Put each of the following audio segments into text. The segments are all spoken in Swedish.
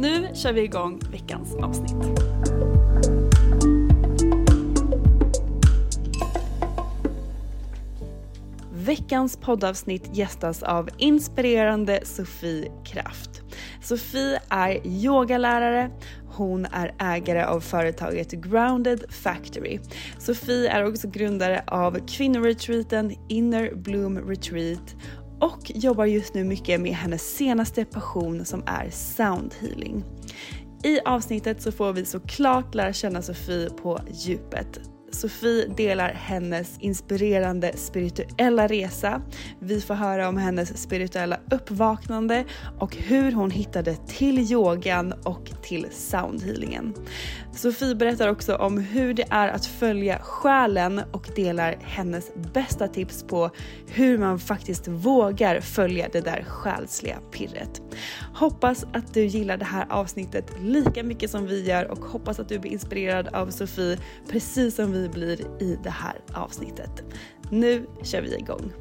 Nu kör vi igång veckans avsnitt. Veckans poddavsnitt gästas av inspirerande Sofie Kraft. Sofie är yogalärare, hon är ägare av företaget Grounded Factory. Sofie är också grundare av kvinnoretreaten Inner Bloom Retreat och jobbar just nu mycket med hennes senaste passion som är soundhealing. I avsnittet så får vi såklart lära känna Sofie på djupet. Sofie delar hennes inspirerande spirituella resa. Vi får höra om hennes spirituella uppvaknande och hur hon hittade till yogan och till soundhealingen. Sofie berättar också om hur det är att följa själen och delar hennes bästa tips på hur man faktiskt vågar följa det där själsliga pirret. Hoppas att du gillar det här avsnittet lika mycket som vi gör och hoppas att du blir inspirerad av Sofie precis som vi blir i det här avsnittet. Nu kör vi igång.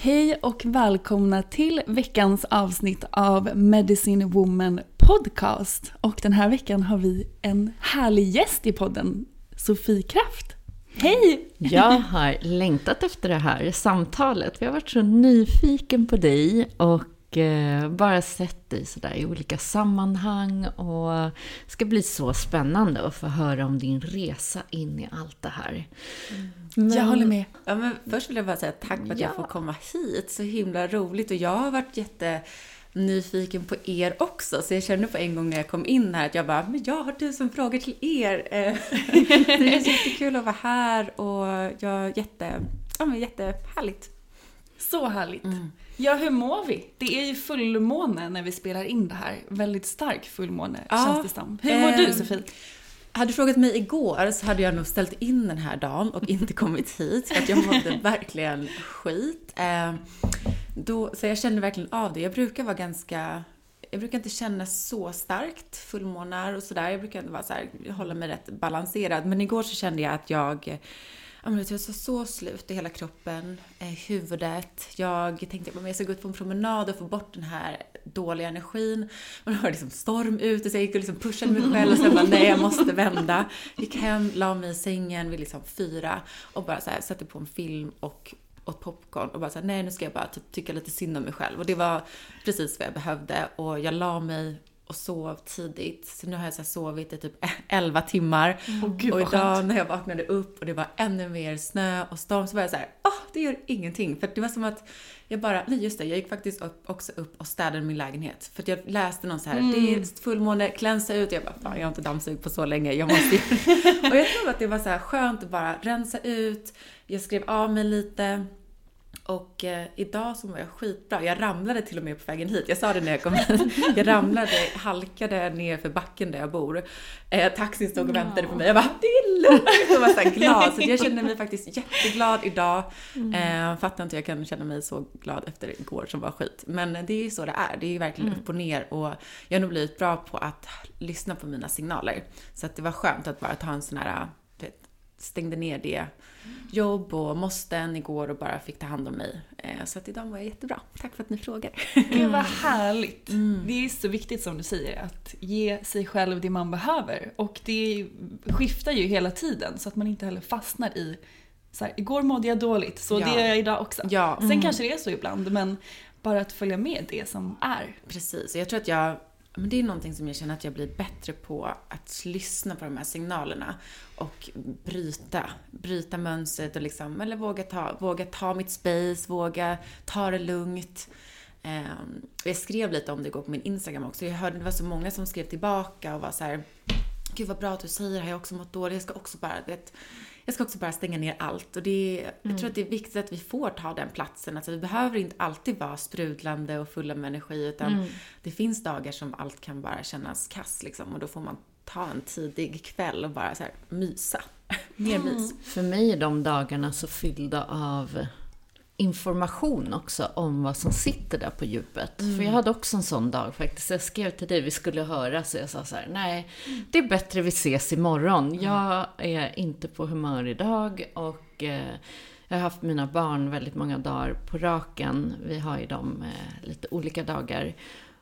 Hej och välkomna till veckans avsnitt av Medicine Woman Podcast. Och den här veckan har vi en härlig gäst i podden, Sofie Kraft. Hej! Jag har längtat efter det här samtalet. Vi har varit så nyfiken på dig och eh, bara sett dig sådär i olika sammanhang. Och det ska bli så spännande att få höra om din resa in i allt det här. Men- Jag håller med. Ja, men först vill jag bara säga tack för att jag Ja. får komma hit. Så himla roligt. Och jag har varit jätte nyfiken på er också. Så jag kände på en gång när jag kom in här att jag bara, men jag har tusen frågor till er. Det känns jättekul att vara här och jag jätte, ja men jättehärligt. Så härligt. Ja, hur mår vi? Det är ju fullmåne när vi spelar in det här. Väldigt stark fullmåne Ja, känns det som. Hur mår du ehm, Sofie? Hade du frågat mig igår så hade jag nog ställt in den här dagen och inte kommit hit för att jag mådde verkligen skit. Eh, då, så jag kände verkligen av det. Jag brukar vara ganska... Jag brukar inte känna så starkt fullmånar och sådär. Jag brukar vara så här, hålla mig rätt balanserad. Men igår så kände jag att jag... Jag var så slut i hela kroppen, eh, huvudet. Jag tänkte att jag ska gå ut på en promenad och få bort den här dåliga energin. Men det var liksom storm ute så jag gick och liksom pushade mig själv och sen bara nej jag måste vända. Gick hem, la mig i sängen vid liksom fyra och bara så här, satte på en film och åt popcorn och bara såhär, nej nu ska jag bara typ tycka lite synd om mig själv. Och det var precis vad jag behövde och jag la mig och sov tidigt. Så nu har jag så sovit i typ 11 timmar. gud, och idag skönt. när jag vaknade upp och det var ännu mer snö och storm så var jag så här, åh, det gör ingenting. För det var som att jag bara, nej just det, jag gick faktiskt upp, också upp och städade min lägenhet. För att jag läste någon så här, det är fullmåne, klänsa ut. Jag bara, fan jag har inte dammsugit på så länge, jag måste. Och jag tror att det var så här skönt att bara rensa ut. Jag skrev av mig lite. Och eh, idag så var jag skitbra. Jag ramlade till och med på vägen hit. Jag sa det när jag kom hit. Jag ramlade, halkade ner för backen där jag bor. Eh, taxin stod och väntade på mig. Jag bara, det är lugnt! Jag var så glad. Så jag kände mig faktiskt jätteglad idag. Eh, fattar inte jag kan känna mig så glad efter igår som var skit. Men det är ju så det är. Det är ju verkligen upp och ner. Och jag har nog blivit bra på att lyssna på mina signaler. Så att det var skönt att bara ta en sån här, stängde ner det jobb och måsten igår och bara fick ta hand om mig. Eh, Så att idag var jag jättebra. Tack för att ni frågar. Gud vad härligt. Det är så viktigt som du säger, att ge sig själv det man behöver. Och det skiftar ju hela tiden så att man inte heller fastnar i så här, igår mådde jag dåligt, så Ja. det gör jag idag också. Ja. Sen kanske det är så ibland, men bara att följa med det som är. Precis, jag tror att jag men det är någonting som jag känner att jag blir bättre på, att lyssna på de här signalerna och bryta, bryta mönstret och liksom, eller våga ta, våga ta mitt space, våga ta det lugnt. Ehm, och jag skrev lite om det igår på min Instagram också. Jag hörde det var så många som skrev tillbaka och var så här, Gud vad bra att du säger det här, jag har också mått dåligt, jag ska också bara, vet, jag ska också bara stänga ner allt. Och det är, jag tror att det är viktigt att vi får ta den platsen. Alltså vi behöver inte alltid vara sprudlande och fulla med energi, utan det finns dagar som allt kan bara kännas kass liksom. Och då får man ta en tidig kväll och bara så här mysa. Mer mys. För mig är de dagarna så fyllda av information också om vad som sitter där på djupet. För jag hade också en sån dag faktiskt. Jag skrev till dig, vi skulle höras och jag sa så här, nej, det är bättre vi ses imorgon. Jag är inte på humör idag och eh, jag har haft mina barn väldigt många dagar på raken. Vi har ju dem eh, lite olika dagar.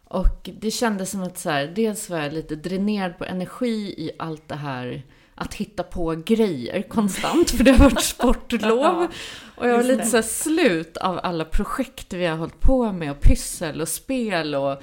Och det kändes som att så här, dels var jag lite dränerad på energi i allt det här att hitta på grejer konstant, för det har varit sportlov. Och jag var lite så slut av alla projekt vi har hållit på med och pyssel och spel och,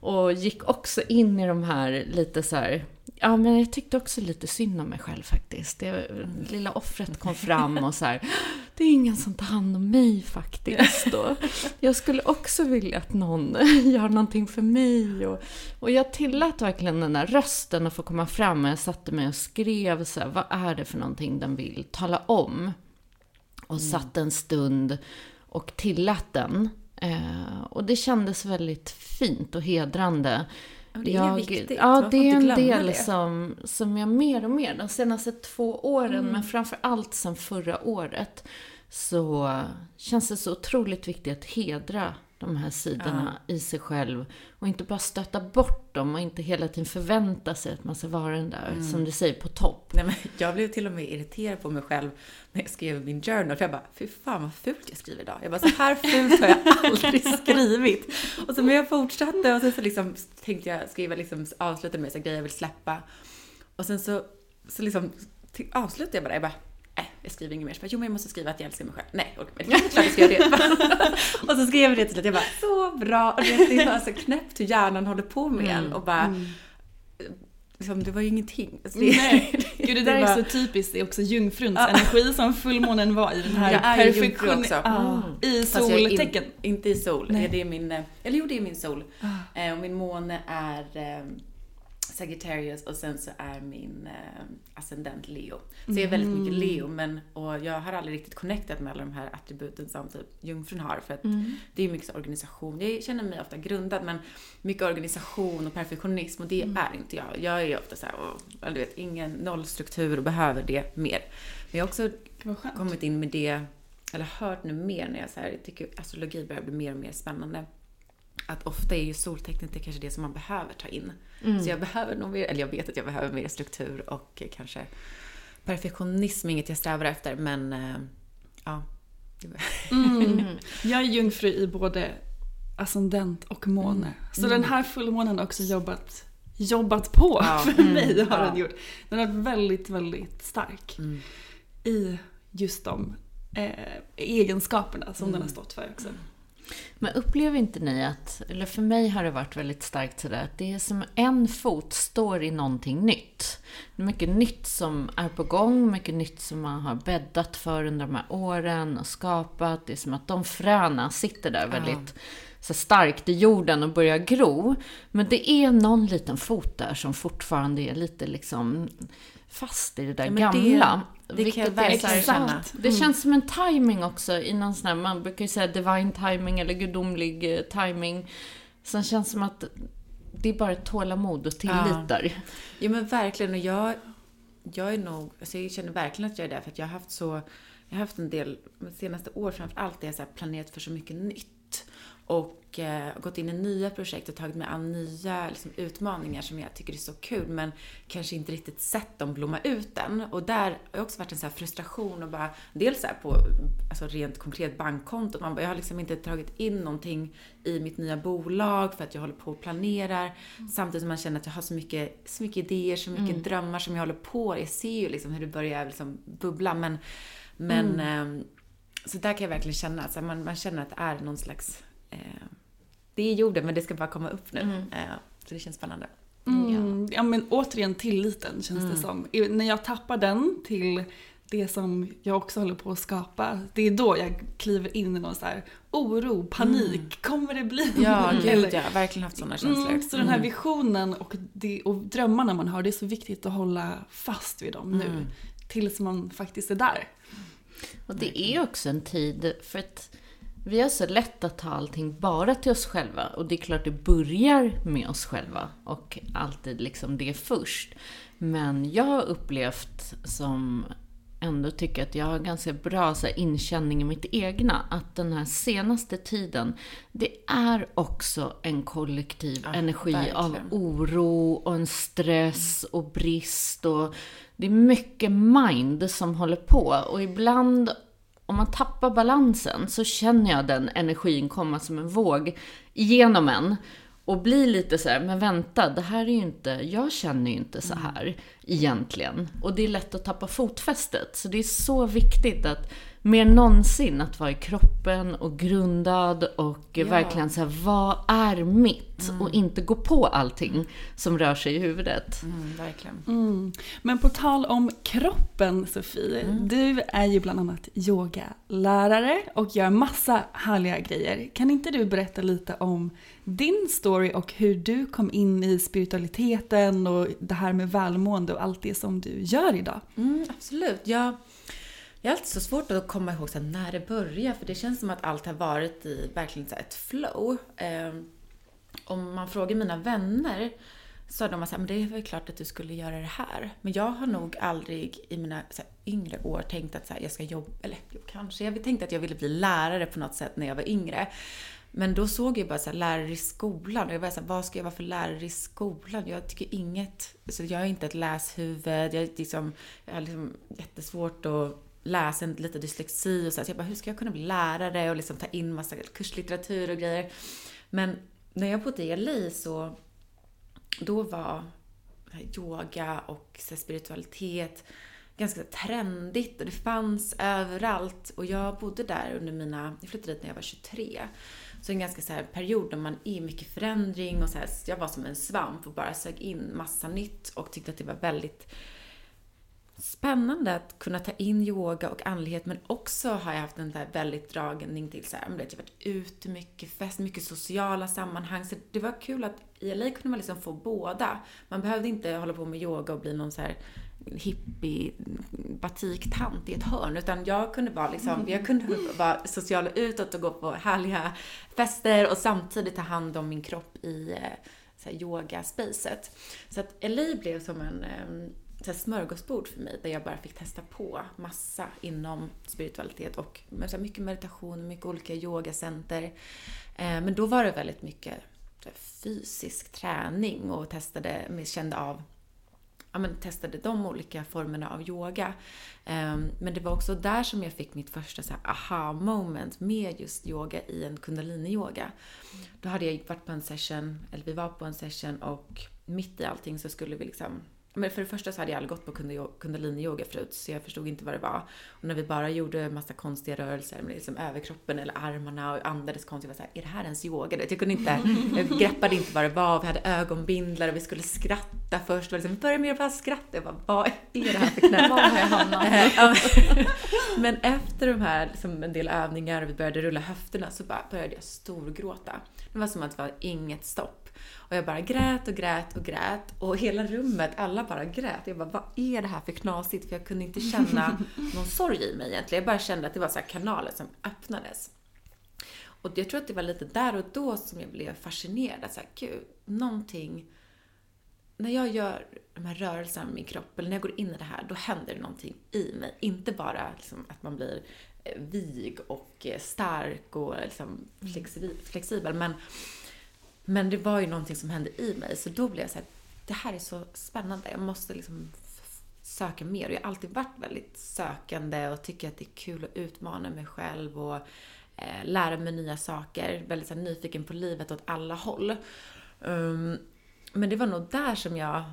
och gick också in i de här lite så här, ja men jag tyckte också lite synd om mig själv faktiskt. Det lilla offret kom fram och så här, det är ingen som tar hand om mig faktiskt. Och jag skulle också vilja att någon gör någonting för mig. Och, och jag tillät verkligen den där rösten att få komma fram. Och jag satte mig och skrev så här, vad är det för någonting den vill tala om? Och satt en stund och tillät den. Eh, och det kändes väldigt fint och hedrande. Det är viktigt. Ja, Man det är en del det. som, som jag mer och mer, de senaste två åren, Mm. men framför allt sen förra året, så känns det så otroligt viktigt att hedra de här sidorna i sig själv. Och inte bara stöta bort dem och inte hela tiden förvänta sig att man ska vara den där, Mm. som du säger, på topp. Nej, men jag blev till och med irriterad på mig själv när jag skrev min journal. För jag bara, fy fan vad fult jag skriver idag. Jag bara, så här fult har jag aldrig skrivit. Och så men jag fortsatte och sen så liksom tänkte jag skriva, liksom avsluta med så grejer jag vill släppa. Och sen så, så liksom avslutade jag bara, jag bara, nej, jag skriver inget mer. Så bara, jo, men jag måste skriva att jag älskar mig själv. Nej, orkar inte. Det är klart jag ska göra det. och så skrev jag det till slut. Jag bara, så bra. Och det är bara så knäppt hur hjärnan håller på med en. Och bara, liksom, det var ju ingenting. Alltså, det- Nej, gud det där är så typiskt, det är också jungfruns energi som fullmånen var i den här Jag är perfektion- också. I Fast jag är soltecken. In, inte i sol. Nej. Det är min, eh, eller jo, det är min sol. Eh, och min måne är eh, Sagittarius och sen så är min eh, ascendent Leo. Så jag är väldigt mycket Leo, men och jag har aldrig riktigt connectat med alla de här attributen som typ jungfrun har. För att det är mycket så organisation. Jag känner mig ofta grundad, men mycket organisation och perfektionism och det är inte jag. Jag är ofta så här, du vet, ingen nollstruktur och behöver det mer. Men jag har också kommit in med det, eller hört nu mer när jag så här, jag tycker astrologi börjar bli mer och mer spännande. Att ofta är ju soltecknet det kanske det som man behöver ta in. Så jag behöver nog mer, eller jag vet att jag behöver mer struktur och kanske perfektionism är inget jag strävar efter men eh, ja. Mm. Jag är jungfru i både ascendent och måne. Så den här fullmånen har också jobbat, jobbat på Ja. för mig. Har Ja. den, gjort. den har varit väldigt, väldigt stark Mm. i just de eh, egenskaperna som den har stått för också. Men upplever inte ni att, eller för mig har det varit väldigt starkt sådär, att det är som en fot står i någonting nytt. Det är mycket nytt som är på gång, mycket nytt som man har bäddat för under de här åren och skapat. Det är som att de fröna sitter där väldigt så starkt i jorden och börjar gro. Men det är någon liten fot där som fortfarande är lite liksom fast i det där Ja, det- gamla. det Vilket kan jag är verkligen exakt. känna. Det känns som en timing också i någon sån här, man brukar ju säga divine timing eller gudomlig eh, timing. Sen känns det som att det är bara tålamod och tillit där. Ja men verkligen och jag, jag är nog, alltså jag känner verkligen att jag är där för att jag har haft så, jag har haft en del, de senaste åren framför allt, där jag så planerat för så mycket nytt. Och eh, gått in i nya projekt och tagit mig an nya liksom, utmaningar som jag tycker är så kul men kanske inte riktigt sett dem blomma ut än. Och där har jag också varit en så här frustration och bara, dels så på alltså rent konkret bankkonto, man bara, jag har liksom inte tagit in någonting i mitt nya bolag för att jag håller på och planerar. Samtidigt som man känner att jag har så mycket, så mycket idéer, så mycket drömmar som jag håller på. Jag ser ju liksom hur det börjar liksom bubbla men, men ehm, så där kan jag verkligen känna, alltså man, man känner att det är någon slags, eh, det är jorden men det ska bara komma upp nu. Eh, så det känns spännande. Mm, ja men återigen tilliten känns det som. I- När jag tappar den till det som jag också håller på att skapa, det är då jag kliver in i någon så här oro, panik, kommer det bli? Ja, Eller- gud jag har verkligen haft sådana känslor. Mm, så den här visionen och, det, och drömmarna man har, det är så viktigt att hålla fast vid dem nu. Tills man faktiskt är där. Och det är också en tid, för att vi har så lätt att ta allting bara till oss själva. Och det är klart det börjar med oss själva och alltid liksom det först. Men jag har upplevt som ändå tycker att jag har ganska bra så här, inkänning i mitt egna. Att den här senaste tiden, det är också en kollektiv energi av verkligen. oro och en stress och brist och det är mycket mind som håller på och ibland om man tappar balansen så känner jag den energin komma som en våg igenom en och bli lite så här, men vänta, det här är ju inte, jag känner ju inte så här egentligen. Och det är lätt att tappa fotfästet. Så det är så viktigt att mer än någonsin att vara i kroppen och grundad och verkligen så här, vad är mitt? Och inte gå på allting som rör sig i huvudet. Mm, verkligen. Mm. Men på tal om kroppen Sofie, du är ju bland annat yogalärare och gör massa härliga grejer. Kan inte du berätta lite om din story och hur du kom in i spiritualiteten och det här med välmående och allt det som du gör idag? Mm, absolut. Jag, jag har alltid så svårt att komma ihåg så när det började, för det känns som att allt har varit i verkligen så ett flow. Ehm, om man frågar mina vänner så har de sagt men det är väl klart att du skulle göra det här. Men jag har nog aldrig i mina så här, yngre år tänkt att så här, jag ska jobba, eller jo, kanske, jag tänkte att jag ville bli lärare på något sätt när jag var yngre. Men då såg jag bara så här, lärare i skolan och jag var så här, vad ska jag vara för lärare i skolan? Jag tycker inget, så jag är inte ett läshuvud, jag, liksom, jag har liksom jättesvårt att läsa, lite dyslexi och så, här, så jag bara, hur ska jag kunna bli lärare och liksom ta in massa kurslitteratur och grejer. Men när jag bodde i LA så, då var yoga och så här, spiritualitet ganska trendigt och det fanns överallt. Och jag bodde där under mina, jag flyttade dit när jag var 23. Så en ganska så här period där man är mycket förändring och så här, jag var som en svamp och bara sög in massa nytt och tyckte att det var väldigt spännande att kunna ta in yoga och andlighet men också har jag haft en där väldigt dragning till så här, men det, jag har varit ute mycket, fest, mycket sociala sammanhang. Så det var kul att i LA kunde man liksom få båda. Man behövde inte hålla på med yoga och bli någon så här hippie batiktant i ett hörn utan jag kunde vara liksom, jag kunde vara social utåt och gå på härliga fester och samtidigt ta hand om min kropp i eh, så här yoga-spacet. Så att LA blev som en eh, så smörgåsbord för mig där jag bara fick testa på massa inom spiritualitet och så mycket meditation, mycket olika yogacenter. Eh, men då var det väldigt mycket fysisk träning och testade, kände av ja, men testade de olika formerna av yoga. Um, men det var också där som jag fick mitt första så aha moment med just yoga i en kundalini-yoga. Då hade jag varit på en session, eller vi var på en session och mitt i allting så skulle vi liksom men för det första så hade jag aldrig gått på kundalini-yoga förut, så jag förstod inte vad det var. Och när vi bara gjorde massa konstiga rörelser med liksom överkroppen eller armarna och andades konstigt, jag var såhär, är det här ens yoga? Jag kunde inte, jag greppade inte vad det var, vi hade ögonbindlar och vi skulle skratta först. Och liksom, börja med att bara skratta. Jag bara, vad är det här för knä? Var har jag hamnat? men efter de här, liksom en del övningar och vi började rulla höfterna så bara började jag storgråta. Det var som att det var inget stopp. Och jag bara grät och grät och grät och hela rummet, alla bara grät. Jag bara, vad är det här för knasigt? För jag kunde inte känna någon sorg i mig egentligen. Jag bara kände att det var så kanaler som öppnades. Och jag tror att det var lite där och då som jag blev fascinerad. Så här, gud, någonting... När jag gör de här rörelserna med min kropp, eller när jag går in i det här, då händer det någonting i mig. Inte bara liksom att man blir eh, vig och eh, stark och liksom flexibel, men men det var ju någonting som hände i mig, så då blev jag så här, det här är så spännande, jag måste liksom söka mer. Och jag har alltid varit väldigt sökande och tycker att det är kul att utmana mig själv och eh, lära mig nya saker. Väldigt så här, nyfiken på livet åt alla håll. Um, men det var nog där som jag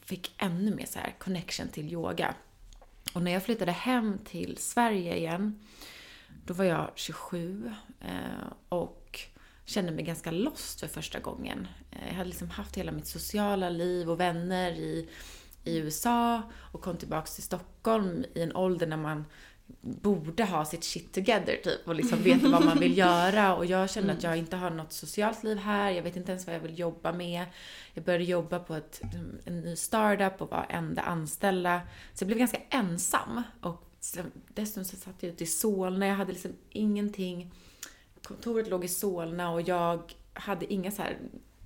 fick ännu mer så här connection till yoga. Och när jag flyttade hem till Sverige igen, då var jag 27 eh, och kände mig ganska lost för första gången. Eh, jag hade liksom haft hela mitt sociala liv och vänner i, i USA och kom tillbaks till Stockholm i en ålder när man borde ha sitt shit together typ och liksom veta vad man vill göra och jag kände att jag inte har något socialt liv här, jag vet inte ens vad jag vill jobba med. Jag började jobba på ett, en ny startup och var enda anställda. Så jag blev ganska ensam och dessutom så satt jag ute i Solna, jag hade liksom ingenting kontoret låg i Solna och jag hade inga så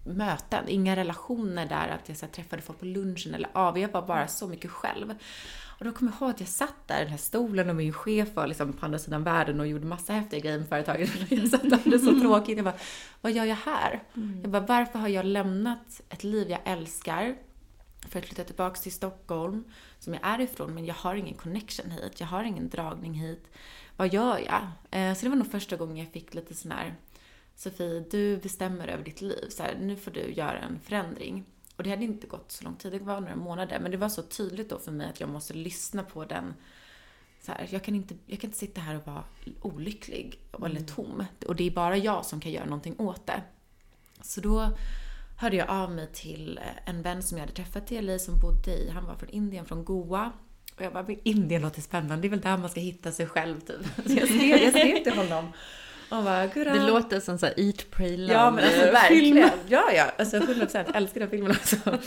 möten, inga relationer där att jag så träffade folk på lunchen eller av. Jag var bara så mycket själv. Och då kommer jag ihåg att jag satt där i den här stolen och min chef var liksom på andra sidan världen och gjorde massa häftiga grejer med företaget. Jag satt där och det så tråkigt. Jag bara, vad gör jag här? Mm. Jag bara, varför har jag lämnat ett liv jag älskar för att flytta tillbaka till Stockholm, som jag är ifrån, men jag har ingen connection hit. Jag har ingen dragning hit vad gör jag? Eh, så det var nog första gången jag fick lite sån här, Sofie, du bestämmer över ditt liv. Så här, nu får du göra en förändring. Och det hade inte gått så lång tid, det var några månader. Men det var så tydligt då för mig att jag måste lyssna på den så här, jag, kan inte, jag kan inte sitta här och vara olycklig eller mm. tom. Och det är bara jag som kan göra någonting åt det. Så då hörde jag av mig till en vän som jag hade träffat i LA som bodde i, han var från Indien, från Goa. Och jag bara, men Indien låter spännande, det är väl där man ska hitta sig själv typ. Så jag skrev, jag skrev till honom. Och bara, det låter som såhär Eat, Pray, Love Ja men alltså verkligen. Ja ja, alltså 100% älskar den filmen också.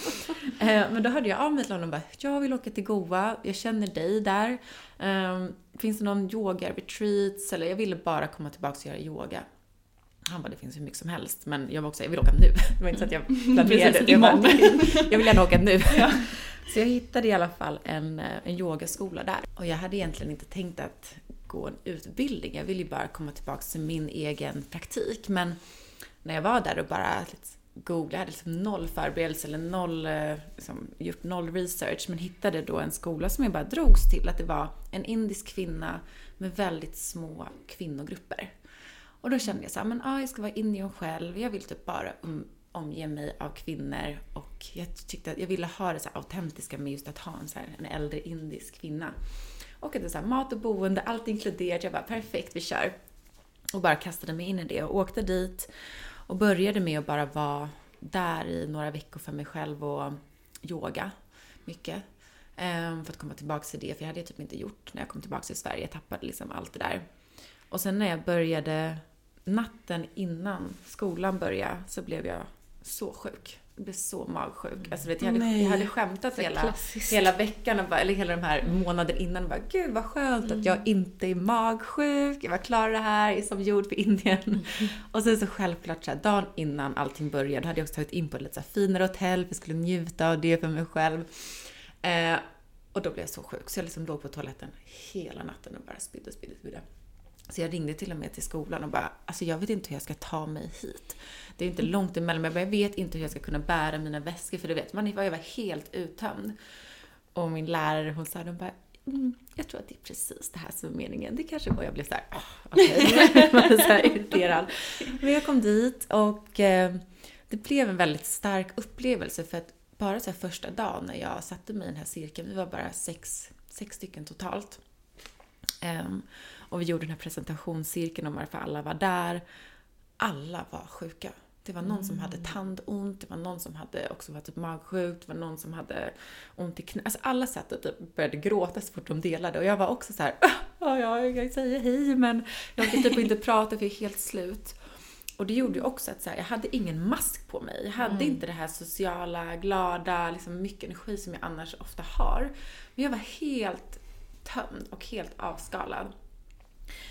Eh, men då hörde jag av mig till honom och bara, jag vill åka till Goa, jag känner dig där. Um, finns det någon yoga-retreats? Eller jag ville bara komma tillbaka och göra yoga. Han bara, det finns hur mycket som helst. Men jag var också, jag vill åka nu. Det var inte så att jag planerade. det. Jag, bara, jag vill gärna åka nu. Ja. Så jag hittade i alla fall en, eh, en yogaskola där. Och jag hade egentligen inte tänkt att gå en utbildning. Jag ville ju bara komma tillbaka till min egen praktik. Men när jag var där och bara googlade, jag hade liksom noll förberedelse eller noll, eh, liksom, gjort noll research, men hittade då en skola som jag bara drogs till. Att det var en indisk kvinna med väldigt små kvinnogrupper. Och då kände jag så här, men ah, jag ska vara indian själv, jag vill typ bara um, omge mig av kvinnor och jag tyckte att jag ville ha det så autentiska med just att ha en, så här, en äldre indisk kvinna. Och att det är så här, mat och boende, allt inkluderat. Jag bara perfekt, vi kör. Och bara kastade mig in i det och åkte dit och började med att bara vara där i några veckor för mig själv och yoga mycket. Ehm, för att komma tillbaka till det, för jag hade jag typ inte gjort när jag kom tillbaka till Sverige. Jag tappade liksom allt det där. Och sen när jag började natten innan skolan började så blev jag så sjuk. Jag blev så magsjuk. Alltså, vet, jag, hade, jag hade skämtat hela, hela veckan, och bara, eller hela de här månaden innan. Och bara, Gud vad skönt mm. att jag inte är magsjuk. Jag var klar det här, jag är som gjord för Indien. Mm. Och sen så självklart så här, dagen innan allting började hade jag också tagit in på ett lite så finare hotell. Jag skulle njuta av det för mig själv. Eh, och då blev jag så sjuk så jag liksom låg på toaletten hela natten och bara spydde, spydde, spydde. Så jag ringde till och med till skolan och bara, alltså jag vet inte hur jag ska ta mig hit. Det är inte mm. långt emellan, men jag vet inte hur jag ska kunna bära mina väskor, för du vet, man jag var helt uttömd. Och min lärare, hon sa, de bara, mm, jag tror att det är precis det här som är meningen. Det kanske var, jag blev såhär, oh, okay. så här irriterad. Men jag kom dit och eh, det blev en väldigt stark upplevelse för att bara så första dagen när jag satte mig i den här cirkeln, vi var bara sex, sex stycken totalt. Ehm, och vi gjorde den här presentationscirkeln och varför alla var där. Alla var sjuka. Det var någon som hade tandont, det var någon som hade också var typ magsjuk, det var någon som hade ont i knät. Alltså alla satt och typ började gråta så fort de delade och jag var också så här, ja, ja, jag säger hej men jag kan typ inte prata för jag är helt slut. Och det gjorde ju också att så här, jag hade ingen mask på mig. Jag hade inte det här sociala, glada, liksom mycket energi som jag annars ofta har. Men jag var helt tömd och helt avskalad.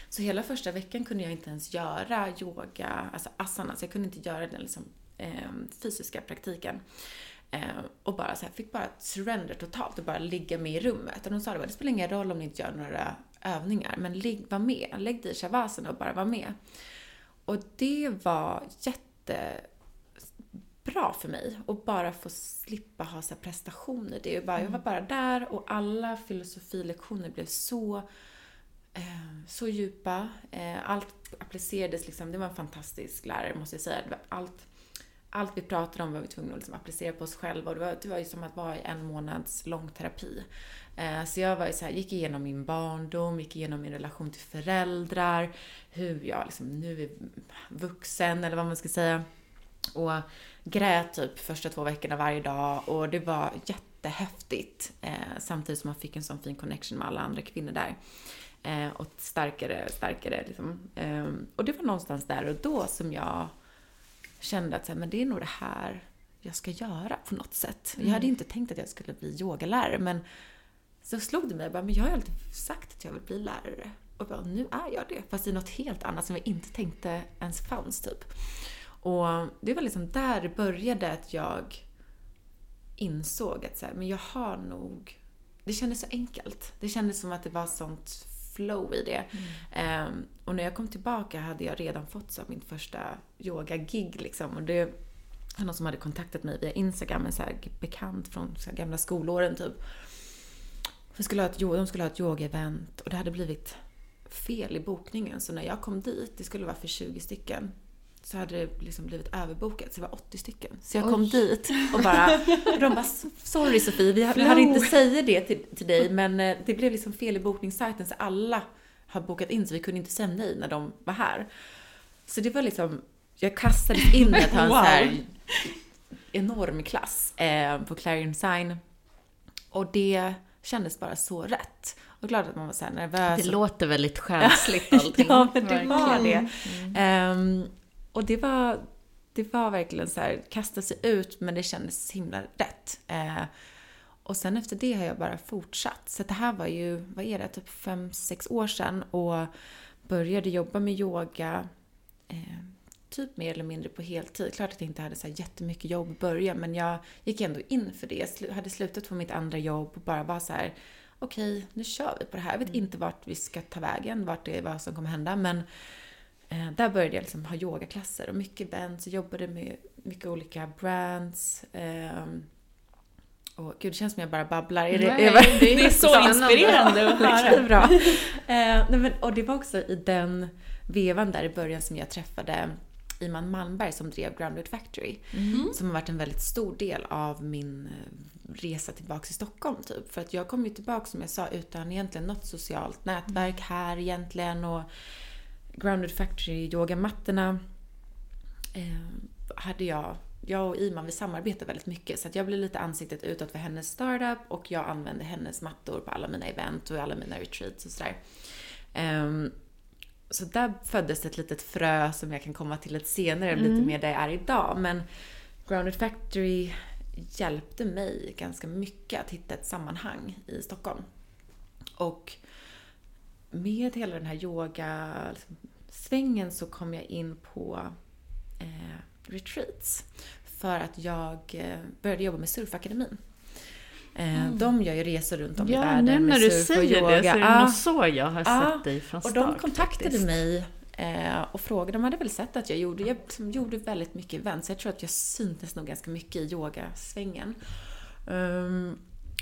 Så hela första veckan kunde jag inte ens göra yoga, alltså asanas, jag kunde inte göra den liksom, eh, fysiska praktiken. Eh, och bara så här, fick bara surrender totalt och bara ligga med i rummet. Och de sa det, det spelar ingen roll om ni inte gör några övningar, men ligg, var med. Lägg dig i shavasana och bara var med. Och det var jätte jättebra för mig att bara få slippa ha så prestationer. Det är bara, Jag var bara där och alla filosofilektioner blev så eh, så djupa. Eh, allt applicerades liksom, det var en fantastisk lärare måste jag säga. Allt, allt vi pratade om var vi tvungna att liksom applicera på oss själva och det var, det var ju som att vara i en månads lång terapi. Eh, så jag var ju så här, gick igenom min barndom, gick igenom min relation till föräldrar, hur jag liksom nu är vuxen eller vad man ska säga. Och grät typ första två veckorna varje dag och det var jättehäftigt. Eh, samtidigt som man fick en sån fin connection med alla andra kvinnor där. Eh, och starkare, starkare liksom. Eh, och det var någonstans där och då som jag kände att så här, men det är nog det här jag ska göra på något sätt. Jag hade inte tänkt att jag skulle bli yogalärare men så slog det mig bara, men jag har ju alltid sagt att jag vill bli lärare. Och bara, nu är jag det. Fast är något helt annat som jag inte tänkte ens fanns typ. Och det var liksom där det började att jag insåg att så här, men jag har nog... Det kändes så enkelt. Det kändes som att det var sånt flow i det. Mm. Um, och när jag kom tillbaka hade jag redan fått så min första yoga-gig liksom. Och det var någon som hade kontaktat mig via Instagram, en så här bekant från så gamla skolåren typ. De skulle ha ett, de skulle ha ett yoga-event och det hade blivit fel i bokningen. Så när jag kom dit, det skulle vara för 20 stycken, så hade det liksom blivit överbokat. Så det var 80 stycken. Så jag kom dit och bara, och de bara “Sorry Sofie, vi, hade inte säga det till, till dig men eh, det blev liksom fel i bokningssajten så alla har bokat in så vi kunde inte säga nej när de var här. Så det var liksom, jag kastades in i att ha en wow. så här enorm klass eh, på Clarion Sign. Och det kändes bara så rätt. Och glad att man var så nervös. Det låter väldigt själsligt allting. ja, men det var det. Mm. Um, och det var, det var verkligen så här, kasta sig ut, men det kändes himla rätt. Uh, och sen efter det har jag bara fortsatt. Så det här var ju, vad är det, typ fem sex år sedan och började jobba med yoga. Uh, typ mer eller mindre på heltid. Klart att jag inte hade så här jättemycket jobb i början, men jag gick ändå in för det. Jag hade slutat på mitt andra jobb och bara var så här, okej, okay, nu kör vi på det här. Jag vet mm. inte vart vi ska ta vägen, vart det är, vad som kommer hända, men eh, där började jag liksom ha yogaklasser och mycket events, och jobbade med mycket olika brands. Eh, och gud, det känns som jag bara babblar. Är det, Nej, är det, det, är så inspirerande att höra. bra. Eh, men, och det var också i den vevan där i början som jag träffade Iman Malmberg som drev Grounded Factory. Mm. Som har varit en väldigt stor del av min eh, resa tillbaka till Stockholm typ. För att jag kom ju tillbaka som jag sa utan egentligen något socialt nätverk här egentligen och Grounded Factory yogamattorna eh, hade jag jag och Iman vi samarbetar väldigt mycket så att jag blev lite ansiktet utåt för hennes startup och jag använde hennes mattor på alla mina event och alla mina retreats och sådär. Um, så där föddes ett litet frö som jag kan komma till lite senare, mm. lite mer där jag är idag. Men Grounded Factory hjälpte mig ganska mycket att hitta ett sammanhang i Stockholm. Och med hela den här yoga-svängen så kom jag in på eh, retreats. För att jag eh, började jobba med Surfakademin. Eh, mm. De gör ju resor runt om ja, i världen med när surf du säger och yoga. det så är det ah, nog så jag har ah, sett dig från start. Och de kontaktade faktiskt. mig eh, och frågade, de hade väl sett att jag gjorde, jag liksom gjorde väldigt mycket events. Jag tror att jag syntes nog ganska mycket i yogasvängen. Um,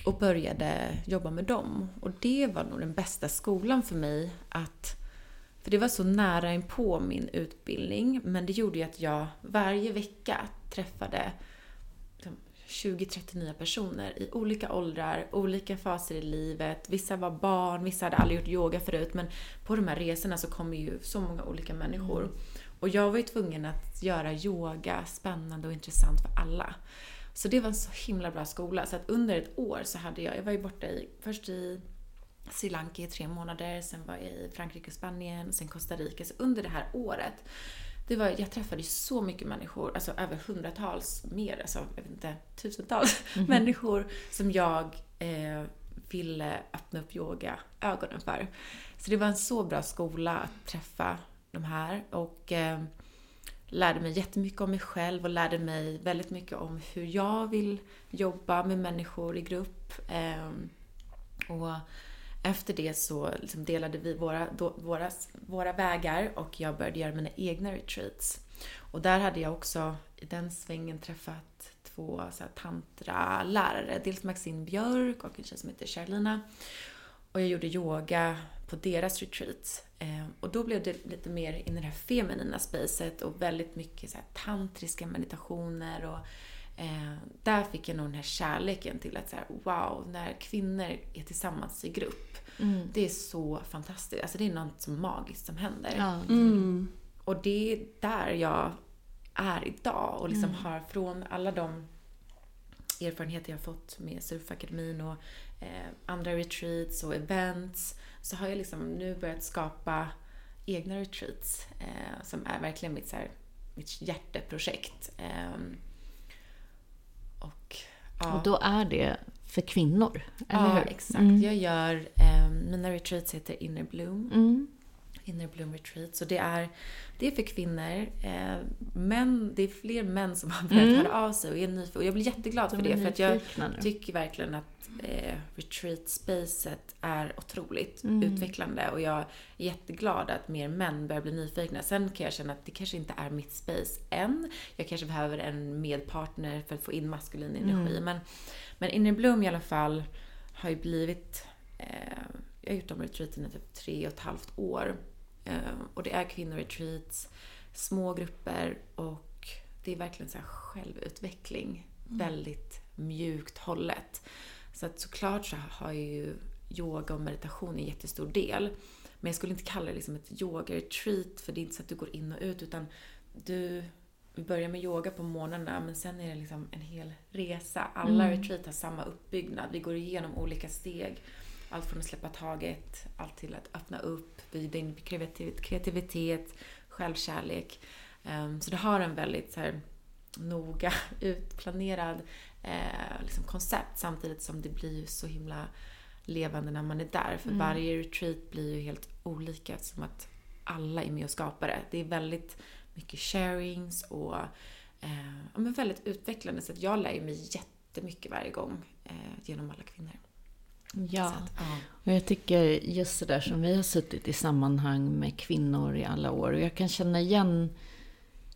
och började jobba med dem. Och det var nog den bästa skolan för mig att för det var så nära in på min utbildning, men det gjorde ju att jag varje vecka träffade 20-30 nya personer i olika åldrar, olika faser i livet. Vissa var barn, vissa hade aldrig gjort yoga förut. Men på de här resorna så kommer ju så många olika människor. Mm. Och jag var ju tvungen att göra yoga spännande och intressant för alla. Så det var en så himla bra skola. Så att under ett år så hade jag, jag var ju borta i, först i Sri Lanka i tre månader, sen var jag i Frankrike och Spanien, sen Costa Rica. Så under det här året, det var, jag träffade så mycket människor, alltså över hundratals, mer, alltså jag vet inte, tusentals människor som jag eh, ville öppna upp yoga-ögonen för. Så det var en så bra skola att träffa de här och eh, lärde mig jättemycket om mig själv och lärde mig väldigt mycket om hur jag vill jobba med människor i grupp. Ehm, och efter det så liksom delade vi våra, då, våra, våra vägar och jag började göra mina egna retreats. Och där hade jag också i den svängen träffat två tantralärare. tantra-lärare. Dels Maxine Björk och en tjej som heter Charlina. Och jag gjorde yoga på deras retreats. Eh, och då blev det lite mer in i det här feminina spacet och väldigt mycket så här, tantriska meditationer. Och, eh, där fick jag nog den här kärleken till att så här, wow, när kvinnor är tillsammans i grupp. Det är så fantastiskt. Alltså det är något så magiskt som händer. Ja. Och det är där jag är idag och liksom har från alla de erfarenheter jag fått med Surfakademin och eh, andra retreats och events så har jag liksom nu börjat skapa egna retreats eh, som är verkligen mitt, så här, mitt hjärteprojekt. Ehm, och, ja. Och då är det för kvinnor, eller ja, hur? Mm. exakt. Jag gör, eh, mina retreats heter Inner Bloom. Mm. Inner Bloom Retreat. Så det är, det är för kvinnor. Eh, men det är fler män som har börjat höra av sig och är nyfikna. Och jag blir jätteglad för Mm. De det. För att jag tycker verkligen att eh, retreat-spacet är otroligt Mm. utvecklande. Och jag är jätteglad att mer män börjar bli nyfikna. Sen kan jag känna att det kanske inte är mitt space än. Jag kanske behöver en medpartner för att få in maskulin energi. Mm. Men, men Inner Bloom i alla fall har ju blivit eh, jag har gjort de retreaten i typ tre och ett halvt år. Eh, och det är kvinnoretreats, små grupper och det är verkligen så här självutveckling. Väldigt mjukt hållet. Så att såklart så har ju yoga och meditation en jättestor del. Men jag skulle inte kalla det liksom ett yoga-retreat för det är inte så att du går in och ut utan du börjar med yoga på morgnarna men sen är det liksom en hel resa. Alla retreat har samma uppbyggnad. Vi går igenom olika steg. Allt från att släppa taget, allt till att öppna upp, bjuda in kreativitet, självkärlek. Ehm, Så det har en väldigt så här, noga utplanerad eh, liksom koncept samtidigt som det blir ju så himla levande när man är där. För varje retreat blir ju helt olika som att alla är med och skapar det. Det är väldigt mycket sharings och eh, ja, men väldigt utvecklande. Så att jag lär mig jättemycket varje gång eh, genom alla kvinnor. Ja. Ja. Och jag tycker just det där som vi har suttit i sammanhang med kvinnor i alla år. Och jag kan känna igen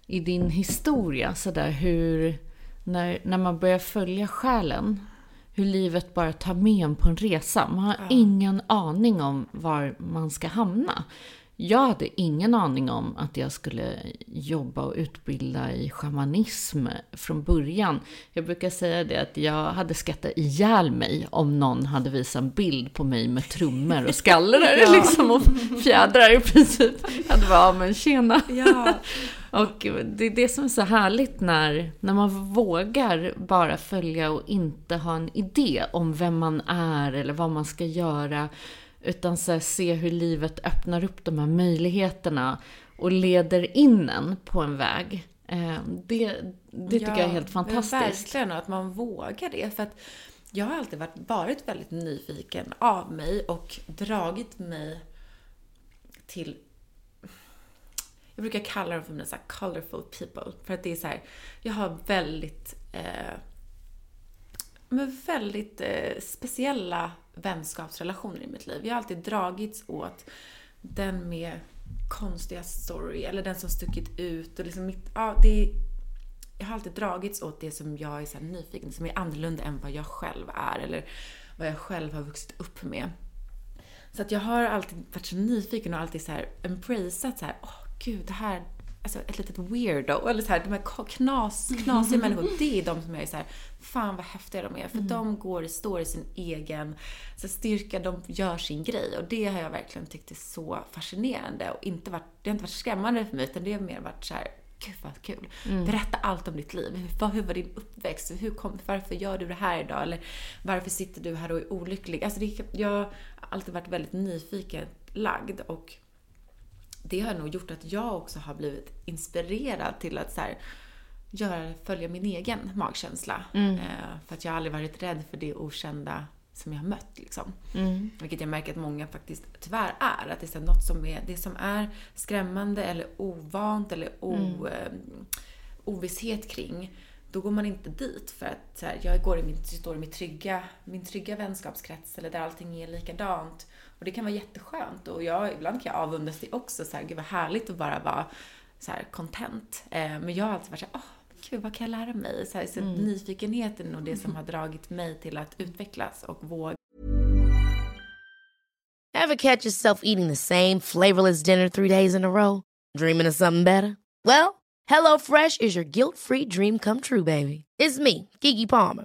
i din historia sådär hur, när, när man börjar följa själen, hur livet bara tar med en på en resa. Man har ingen aning om var man ska hamna. Jag hade ingen aning om att jag skulle jobba och utbilda i shamanism från början. Jag brukar säga det att jag hade skrattat ihjäl mig om någon hade visat en bild på mig med trummor och skallrar liksom och fjädrar i princip. Jag hade bara, ja men tjena. Ja. Och det är det som är så härligt när, när man vågar bara följa och inte ha en idé om vem man är eller vad man ska göra. Utan så här, se hur livet öppnar upp de här möjligheterna och leder in en på en väg. Eh, Det, det tycker jag är helt fantastiskt. Verkligen, och att man vågar det. För att jag har alltid varit, varit väldigt nyfiken av mig och dragit mig till jag brukar kalla dem för mina så här colorful people. För att det är så här, jag har väldigt, eh, men väldigt eh, speciella vänskapsrelationer i mitt liv. Jag har alltid dragits åt den med konstiga story, eller den som stuckit ut. Och liksom mitt, ja, det, jag har alltid dragits åt det som jag är så här nyfiken som är annorlunda än vad jag själv är, eller vad jag själv har vuxit upp med. Så att jag har alltid varit så nyfiken och alltid så här embraceat så här, åh gud, det här, alltså ett litet weirdo, eller så här, de här knas, knasiga människor, det är de som jag är så här, fan vad häftiga de är. För de går, står i sin egen så styrka, de gör sin grej. Och det har jag verkligen tyckt är så fascinerande. Och inte varit, det har inte varit skrämmande för mig, utan det har mer varit så här, gud vad kul. Berätta allt om ditt liv. Hur, hur var din uppväxt? Hur kom, varför gör du det här idag? Eller varför sitter du här och är olycklig? Alltså det, jag har alltid varit väldigt nyfiken lagd och det har nog gjort att jag också har blivit inspirerad till att så här, göra, följa min egen magkänsla. Eh, för att jag har aldrig varit rädd för det okända som jag har mött. Liksom. Vilket jag märker att många faktiskt tyvärr är. Att det är något som är, det som är skrämmande eller ovant eller o, eh, ovisshet kring. Då går man inte dit för att så här, jag går i min, står i min trygga, min trygga vänskapskrets eller där allting är likadant. Och det kan vara jätteskönt och jag, ibland kan jag avundas det också. Så här, gud vad härligt att bara vara så här content. Eh, men jag har alltid varit så här, åh, gud vad kan jag lära mig? Så, här, så Nyfikenheten och det som har dragit mig till att utvecklas och våga Ever catch yourself eating the same flavorless dinner three days in a row? Dreaming of something better? Well, HelloFresh is your guilt-free dream come true, baby. It's me, Kiki Palmer.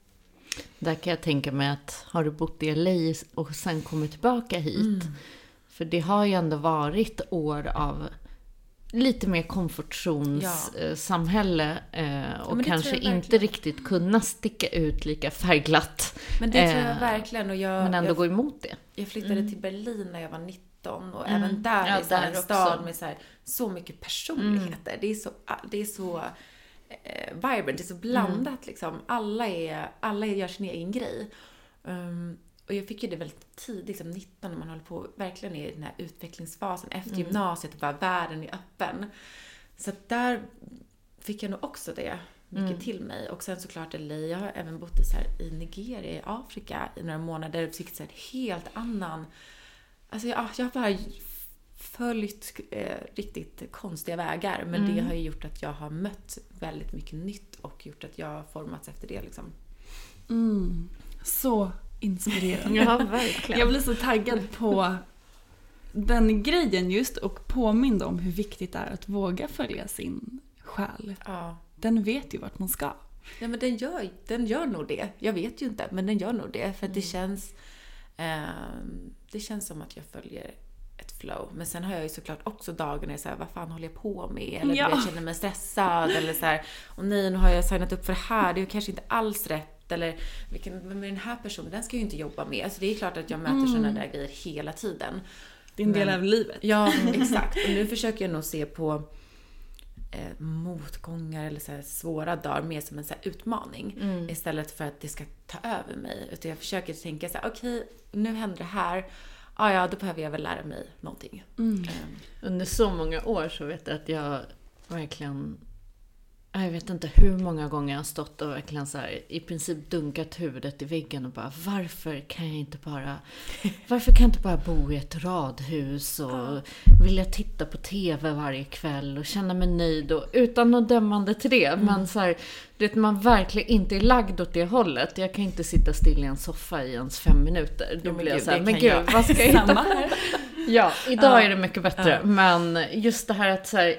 Där kan jag tänka mig att har du bott i LA och sen kommit tillbaka hit. För det har ju ändå varit år av lite mer komfortzonssamhälle. Eh, och det kanske inte riktigt kunna sticka ut lika färgglatt. Men det tror jag Eh, verkligen. Och jag, Men ändå jag, gå emot det. jag flyttade till Berlin när jag var 19 och även där Ja, är där en också. stad med så, här, så mycket personligheter. Det är så, det är så eh, vibrant, det är så blandat liksom. Alla, är, alla gör sin egen grej. Um, och jag fick ju det väldigt tidigt, liksom 19, när man håller på verkligen är i den här utvecklingsfasen efter gymnasiet och bara världen är öppen. Så där fick jag nog också det mycket till mig. Och sen såklart LA, jag har även bott i, så här, i Nigeria, i Afrika i några månader och fick så här, helt annan... Alltså jag, jag har bara följt eh, riktigt konstiga vägar. Men det har ju gjort att jag har mött väldigt mycket nytt och gjort att jag har formats efter det liksom. Så inspirerande. Ja, verkligen. Jag blir så taggad på den grejen just och påmind om hur viktigt det är att våga följa sin själ. Ja. Den vet ju vart man ska. Ja, men den gör, den gör nog det. Jag vet ju inte, men den gör nog det. För att det känns... ehm, det känns som att jag följer flow. Men sen har jag ju såklart också dagar när jag säger vad fan håller jag på med? Eller Ja. jag känner mig stressad. Eller så här, och nej, nu har jag signat upp för det här. Det är kanske inte alls rätt. Eller vilken, vem är den här personen? Den ska jag ju inte jobba med. Alltså det är klart att jag möter sådana där grejer hela tiden. Det är en del av livet. Ja, exakt. Och nu försöker jag nog se på eh, motgångar eller så svåra dagar mer som en så utmaning. Istället för att det ska ta över mig. Utan jag försöker tänka så här: okej, nu händer det här. Ah, ja, då behöver jag väl lära mig någonting. Eh, Under så många år så vet jag att jag verkligen... Jag vet inte hur många gånger jag har stått och verkligen så här, i princip dunkat huvudet i väggen och bara varför kan jag inte bara... Varför kan jag inte bara bo i ett radhus och vilja titta på TV varje kväll och känna mig nöjd och utan något dömande till det. Men så här, du vet, man verkligen inte är lagd åt det hållet. Jag kan inte sitta still i en soffa i ens fem minuter. Då Jo, blir jag så här, men gud, jag. vad ska jag hitta. Ja, idag är det mycket bättre. Men just det här att så här,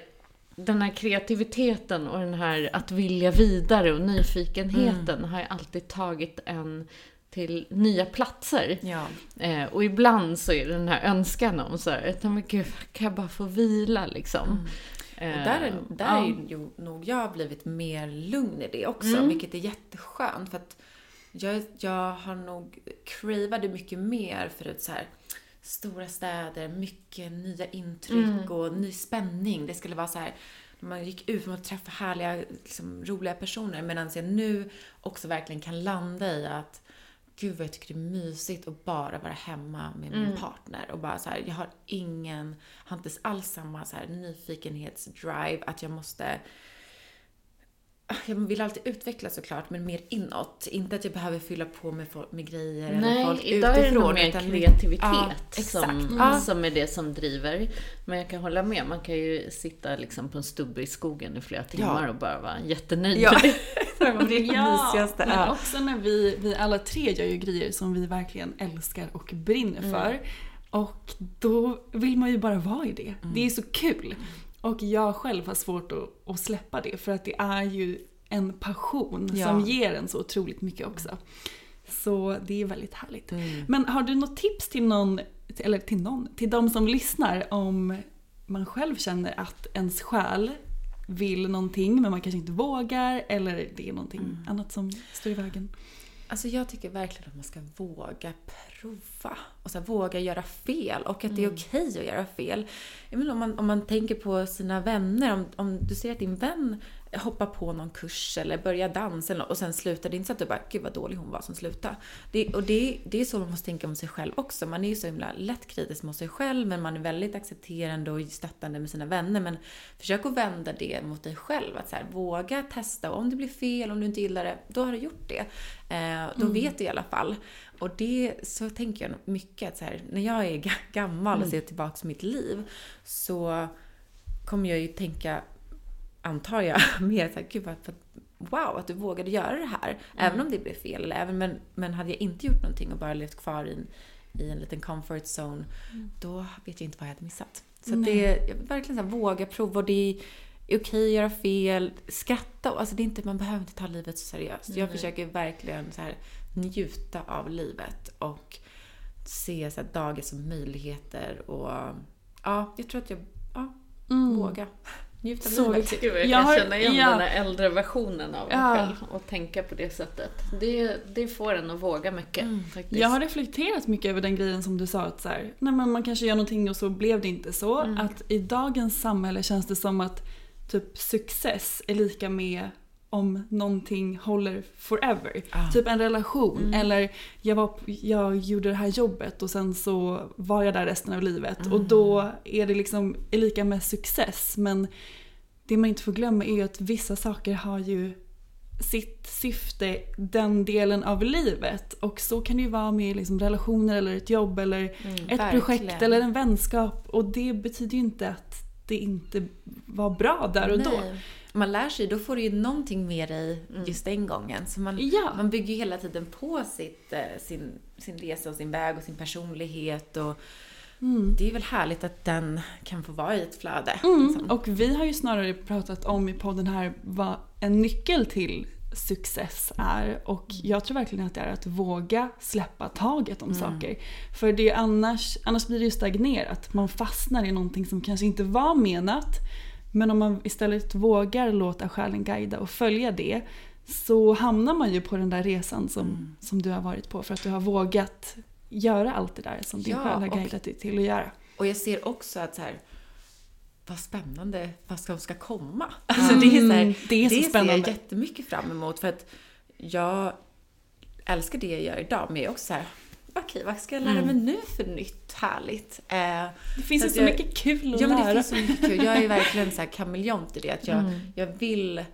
den här kreativiteten och den här att vilja vidare och nyfikenheten har ju alltid tagit en till nya platser. ja. Eh, och ibland så är det den här önskan om så här, att, men gud, kan jag bara få vila liksom? Och där, är, där ja. är ju nog jag blivit mer lugn i det också, Mm. vilket är jätteskönt. För att jag, jag har nog cravade mycket mer förut så här stora städer, mycket nya intryck Mm. och ny spänning. Det skulle vara så här man gick ut och träffade härliga, liksom, roliga personer. Medan jag nu också verkligen kan landa i att Gud vad jag tycker det är mysigt att bara vara hemma med min Mm. partner. Och bara så här, jag har ingen, har inte alls samma så här nyfikenhetsdrive att jag måste jag vill alltid utvecklas såklart, men mer inåt. Inte att jag behöver fylla på med, folk, med grejer eller Nej, folk idag är det utifrån. nog mer utan- kreativitet Ja, exakt. som, Ja. som är det som driver. Men jag kan hålla med, man kan ju sitta liksom på en stubbe i skogen i flera timmar och bara vara jättenöjd Ja. det. är det mysigaste. Men Ja. också när vi, vi alla tre gör ju grejer som vi verkligen älskar och brinner för. Och då vill man ju bara vara i det. Det är så kul. Och jag själv har svårt att, att släppa det för att det är ju en passion Ja. som ger en så otroligt mycket också. Så det är väldigt härligt. Mm. Men har du något tips till någon, eller till någon, till de som lyssnar om man själv känner att ens själ vill någonting men man kanske inte vågar eller det är någonting annat som står i vägen? Alltså jag tycker verkligen att man ska våga prova. Och så här, våga göra fel och att det är okej att göra fel. Jag menar, om, man, om man tänker på sina vänner, om, om du ser att din vän hoppar på någon kurs eller börjar dansa eller något, och sen slutar. Det är inte så att du bara, gud vad dålig hon var som slutade. Det, och det, det är så man måste tänka om sig själv också. Man är ju så himla lätt kritisk mot sig själv men man är väldigt accepterande och stöttande med sina vänner. Men försök att vända det mot dig själv. Att så här, våga testa och om det blir fel, om du inte gillar det, då har du gjort det. Eh, då vet du i alla fall. Och det, så tänker jag mycket att så här, när jag är ga- gammal och ser tillbaka på mitt liv så kommer jag ju tänka, antar jag, mer såhär, gud vad, wow att du vågade göra det här. Även om det blev fel. Eller även, men, men hade jag inte gjort någonting och bara levt kvar i en, i en liten comfort zone, då vet jag inte vad jag hade missat. Så det, jag vill verkligen så här, våga prova. Och det är okej att göra fel. Skratta. Alltså det är inte, man behöver inte ta livet så seriöst. Jag försöker verkligen så här, njuta av livet och se så här, dagar som möjligheter. Och ja, jag tror att jag, ja, våga. Njuta av Så livet. Gud, jag Jag kan har- känna igen ja. den här äldre versionen av mig Ja. själv och tänka på det sättet. Det, det får en att våga mycket faktiskt. Jag har reflekterat mycket över den grejen som du sa att så här, nej men man kanske gör någonting och så blev det inte så. Att i dagens samhälle känns det som att typ success är lika med om någonting håller forever. Typ en relation eller jag, var, jag gjorde det här jobbet och sen så var jag där resten av livet. Och då är det liksom lika med success. Men det man inte får glömma är ju att vissa saker har ju sitt syfte den delen av livet. Och så kan det ju vara med liksom relationer eller ett jobb eller ett verkligen. projekt eller en vänskap. Och det betyder ju inte att det inte var bra där och då. Man lär sig, då får du ju någonting med dig just den gången. Så man, Ja. man bygger ju hela tiden på sitt, eh, sin, sin resa och sin väg och sin personlighet. Och Det är väl härligt att den kan få vara i ett flöde. liksom. Och vi har ju snarare pratat om i podden här vad en nyckel till success är. Och jag tror verkligen att det är att våga släppa taget om saker. För det annars, annars blir det ju stagnerat. Man fastnar i någonting som kanske inte var menat. Men om man istället vågar låta själen guida och följa det så hamnar man ju på den där resan som, som du har varit på. För att du har vågat göra allt det där som din Ja, själ har guidat dig till att göra. Och jag ser också att så här, vad spännande vad som ska komma. Alltså det är så, här, Mm, det är så ser jag spännande. jättemycket fram emot. För att jag älskar det jag gör idag, men jag är också så här, okej, vad ska jag lära mig nu för nytt härligt? Eh, Det finns så ju att så jag- mycket kul att Ja, men det lära. finns så mycket kul. Jag är verkligen så här kameleont i det. Att jag, Mm. jag, vill,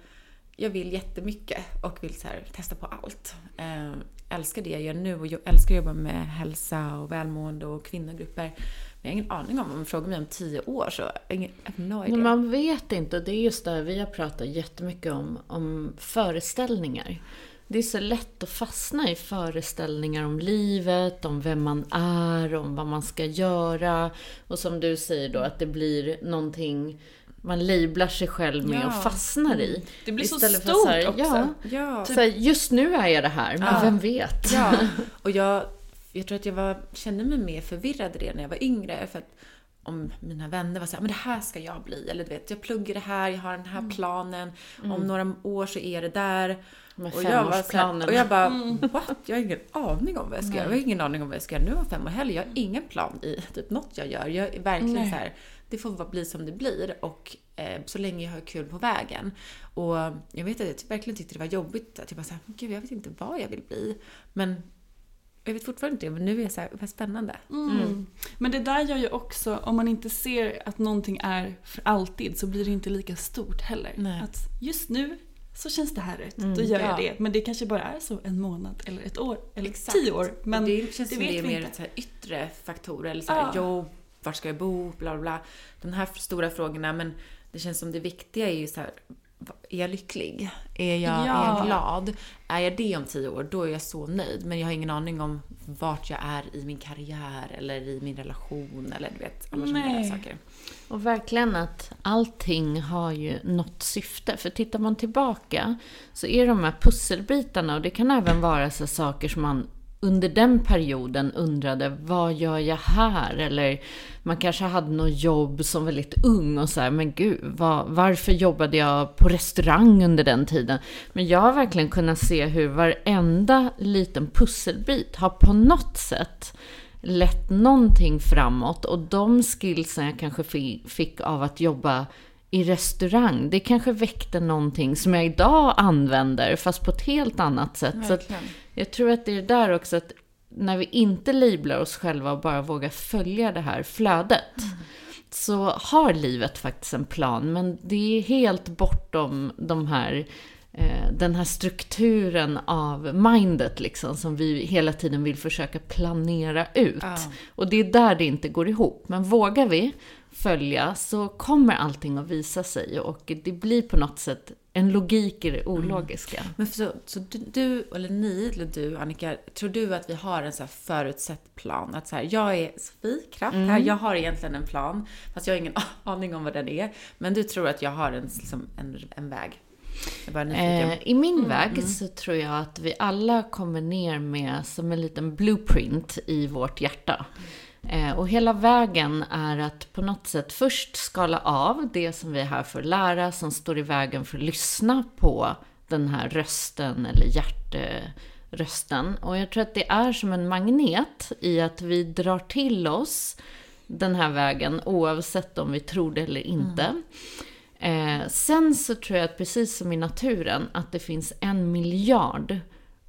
jag vill jättemycket och vill så här, testa på allt. Eh, älskar det jag gör nu och jag älskar att jobba med hälsa och välmående och kvinnogrupper. Men jag har ingen aning om, om frågar mig om tio år så, ingen- no idea. Man vet inte, det är just det vi har pratat jättemycket om, om föreställningar. Det är så lätt att fastna i föreställningar om livet, om vem man är, om vad man ska göra. Och som du säger då, att det blir någonting man lablar sig själv med Ja. och fastnar i. Det blir så Istället för stort så här, också. Ja, Ja. så här, just nu är jag det här, men vem vet? Och jag, jag tror att jag var, kände mig mer förvirrad det när jag var yngre. För att om mina vänner var så här, men det här ska jag bli. Eller du vet, jag pluggar det här, jag har den här planen. Om några år så är det där. Med och, jag var så här, femårsplanen. och jag bara, what? Jag har ingen aning om vad jag ska göra. Jag har ingen aning om vad jag ska göra nu om fem år heller. Jag har ingen plan i typ något jag gör. Jag är verkligen så här, det får bli som det blir. Och eh, så länge jag har kul på vägen. Och jag vet att jag verkligen tyckte det var jobbigt. Att jag bara såhär, gud jag vet inte vad jag vill bli. Men jag vet fortfarande inte det, men nu är det så här, vad spännande. Mm. Men det där gör ju också, om man inte ser att någonting är för alltid så blir det inte lika stort heller. Nej. Att just nu så känns det här rätt, då gör jag ja. det. Men det kanske bara är så en månad eller ett år eller Exakt. tio år. Men det känns som vet det är mer så här yttre faktorer, eller så här Ja. jobb, vart ska jag bo, bla bla bla. De här stora frågorna, men det känns som det viktiga är ju så här, är jag lycklig? Är jag, är Ja. jag glad? Är jag det om tio år, då är jag så nöjd. Men jag har ingen aning om vart jag är i min karriär eller i min relation eller du vet, alla sådana saker. Och verkligen att allting har ju något syfte. För tittar man tillbaka så är de här pusselbitarna, och det kan även vara så saker som man under den perioden undrade, vad gör jag här? Eller man kanske hade något jobb som väldigt ung och så här, men gud, var, varför jobbade jag på restaurang under den tiden? Men jag har verkligen kunnat se hur varenda liten pusselbit har på något sätt lett någonting framåt och de skillsen jag kanske fick av att jobba i restaurang, det kanske väckte någonting som jag idag använder fast på ett helt annat sätt. Så Verkligen. jag tror att det är där också att när vi inte liblar oss själva och bara vågar följa det här flödet så har livet faktiskt en plan, men det är helt bortom de här den här strukturen av mindet liksom som vi hela tiden vill försöka planera ut. Ja. Och det är där det inte går ihop. Men vågar vi följa så kommer allting att visa sig och det blir på något sätt en logik i det ologiska. Men så, så du, du, eller ni, eller du Annika, tror du att vi har en så här förutsett plan? Att så här, jag är Sofie Kraft här, jag har egentligen en plan, fast jag har ingen aning om vad den är. Men du tror att jag har en, liksom, en, en väg? Eh, I min väg så tror jag att vi alla kommer ner med som en liten blueprint i vårt hjärta. Eh, och hela vägen är att på något sätt först skala av det som vi är här för att lära, som står i vägen för att lyssna på den här rösten eller hjärtrösten. Och jag tror att det är som en magnet i att vi drar till oss den här vägen oavsett om vi tror det eller inte. Eh, sen så tror jag att precis som i naturen, att det finns en miljard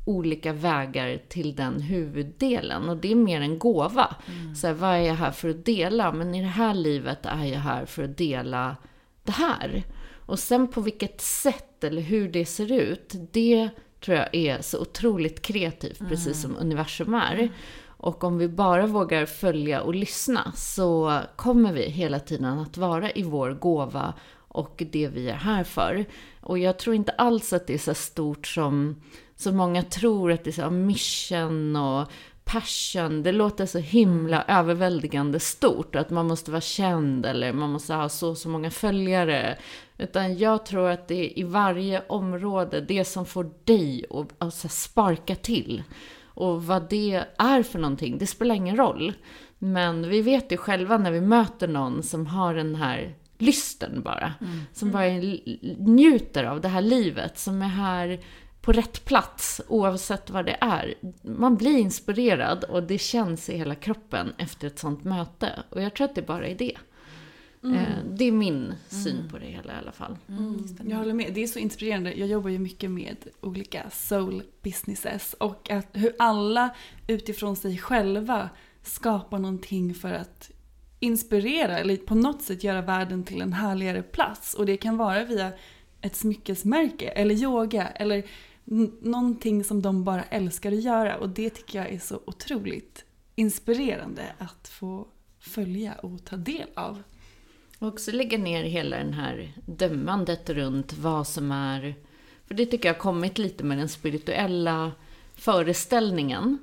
olika vägar till den huvuddelen. Och det är mer en gåva. Så här, vad är jag här för att dela? Men i det här livet är jag här för att dela det här. Och sen på vilket sätt eller hur det ser ut, det tror jag är så otroligt kreativt, precis som universum är. Och om vi bara vågar följa och lyssna så kommer vi hela tiden att vara i vår gåva och det vi är här för. Och jag tror inte alls att det är så stort som, som många tror, att det är så här mission och passion. Det låter så himla överväldigande stort, att man måste vara känd eller man måste ha så och så många följare. Utan jag tror att det är i varje område, det som får dig att alltså, sparka till. Och vad det är för någonting, det spelar ingen roll. Men vi vet ju själva när vi möter någon som har den här lysten bara. Som bara l- njuter av det här livet, som är här på rätt plats oavsett vad det är. Man blir inspirerad och det känns i hela kroppen efter ett sånt möte. Och jag tror att det bara är det. Eh, Det är min syn på det hela i alla fall. Jag håller med. Det är så inspirerande. Jag jobbar ju mycket med olika soul businesses och att hur alla utifrån sig själva skapar någonting för att inspirera eller på något sätt göra världen till en härligare plats. Och det kan vara via ett smyckesmärke eller yoga eller någonting som de bara älskar att göra. Och det tycker jag är så otroligt inspirerande att få följa och ta del av. Och också lägga ner hela den här dömandet runt vad som är... För det tycker jag har kommit lite med den spirituella föreställningen.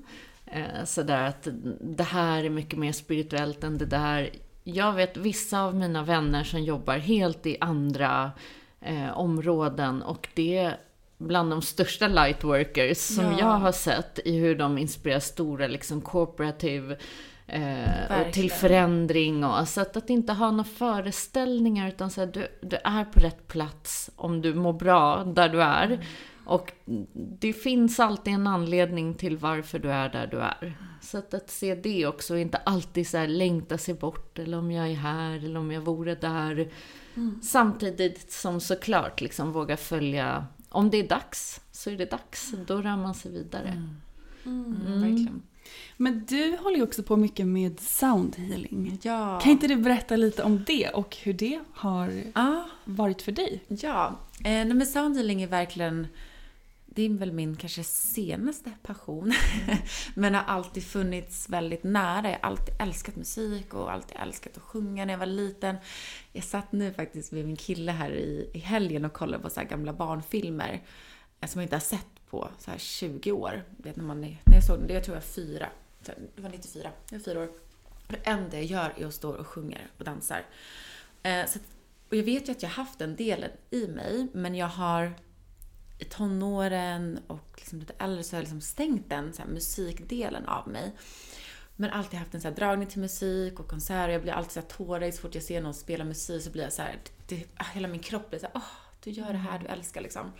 Eh, sådär att det här är mycket mer spirituellt än det där. Jag vet vissa av mina vänner som jobbar helt i andra eh, områden och det bland de största lightworkers som Ja. jag har sett i hur de inspirerar stora liksom corporative eh, och till förändring och så att, att inte ha några föreställningar utan så här, du, du är på rätt plats om du mår bra där du är. Och det finns alltid en anledning till varför du är där du är. Så att, att se det också och inte alltid så här längta sig bort eller om jag är här eller om jag vore där. Samtidigt som såklart liksom våga följa, om det är dags så är det dags. Då rör man sig vidare. Mm, Verkligen. Men du håller ju också på mycket med sound healing. Ja. Kan inte du berätta lite om det och hur det har Ja, varit för dig? ja. Eh, men sound healing är verkligen, det är väl min kanske senaste passion. men har alltid funnits väldigt nära. Jag har alltid älskat musik och alltid älskat att sjunga när jag var liten. Jag satt nu faktiskt med min kille här i, i helgen och kollade på så gamla barnfilmer eh, som jag inte har sett på så här 20 år. Vet när, man är, när jag såg den, det jag tror jag var fyra. Det var 94. Jag var fyra år. Det enda jag gör är att stå och sjunger och dansar. Eh, så att, och jag vet ju att jag har haft den delen i mig, men jag har i tonåren och liksom lite äldre så har jag liksom stängt den så här, musikdelen av mig. Men alltid haft en så här dragning till musik och konserter. Jag blir alltid så här tårig så fort jag ser någon spela musik så blir jag så här, det, ah, hela min kropp blir så här, åh, du gör det här du älskar liksom.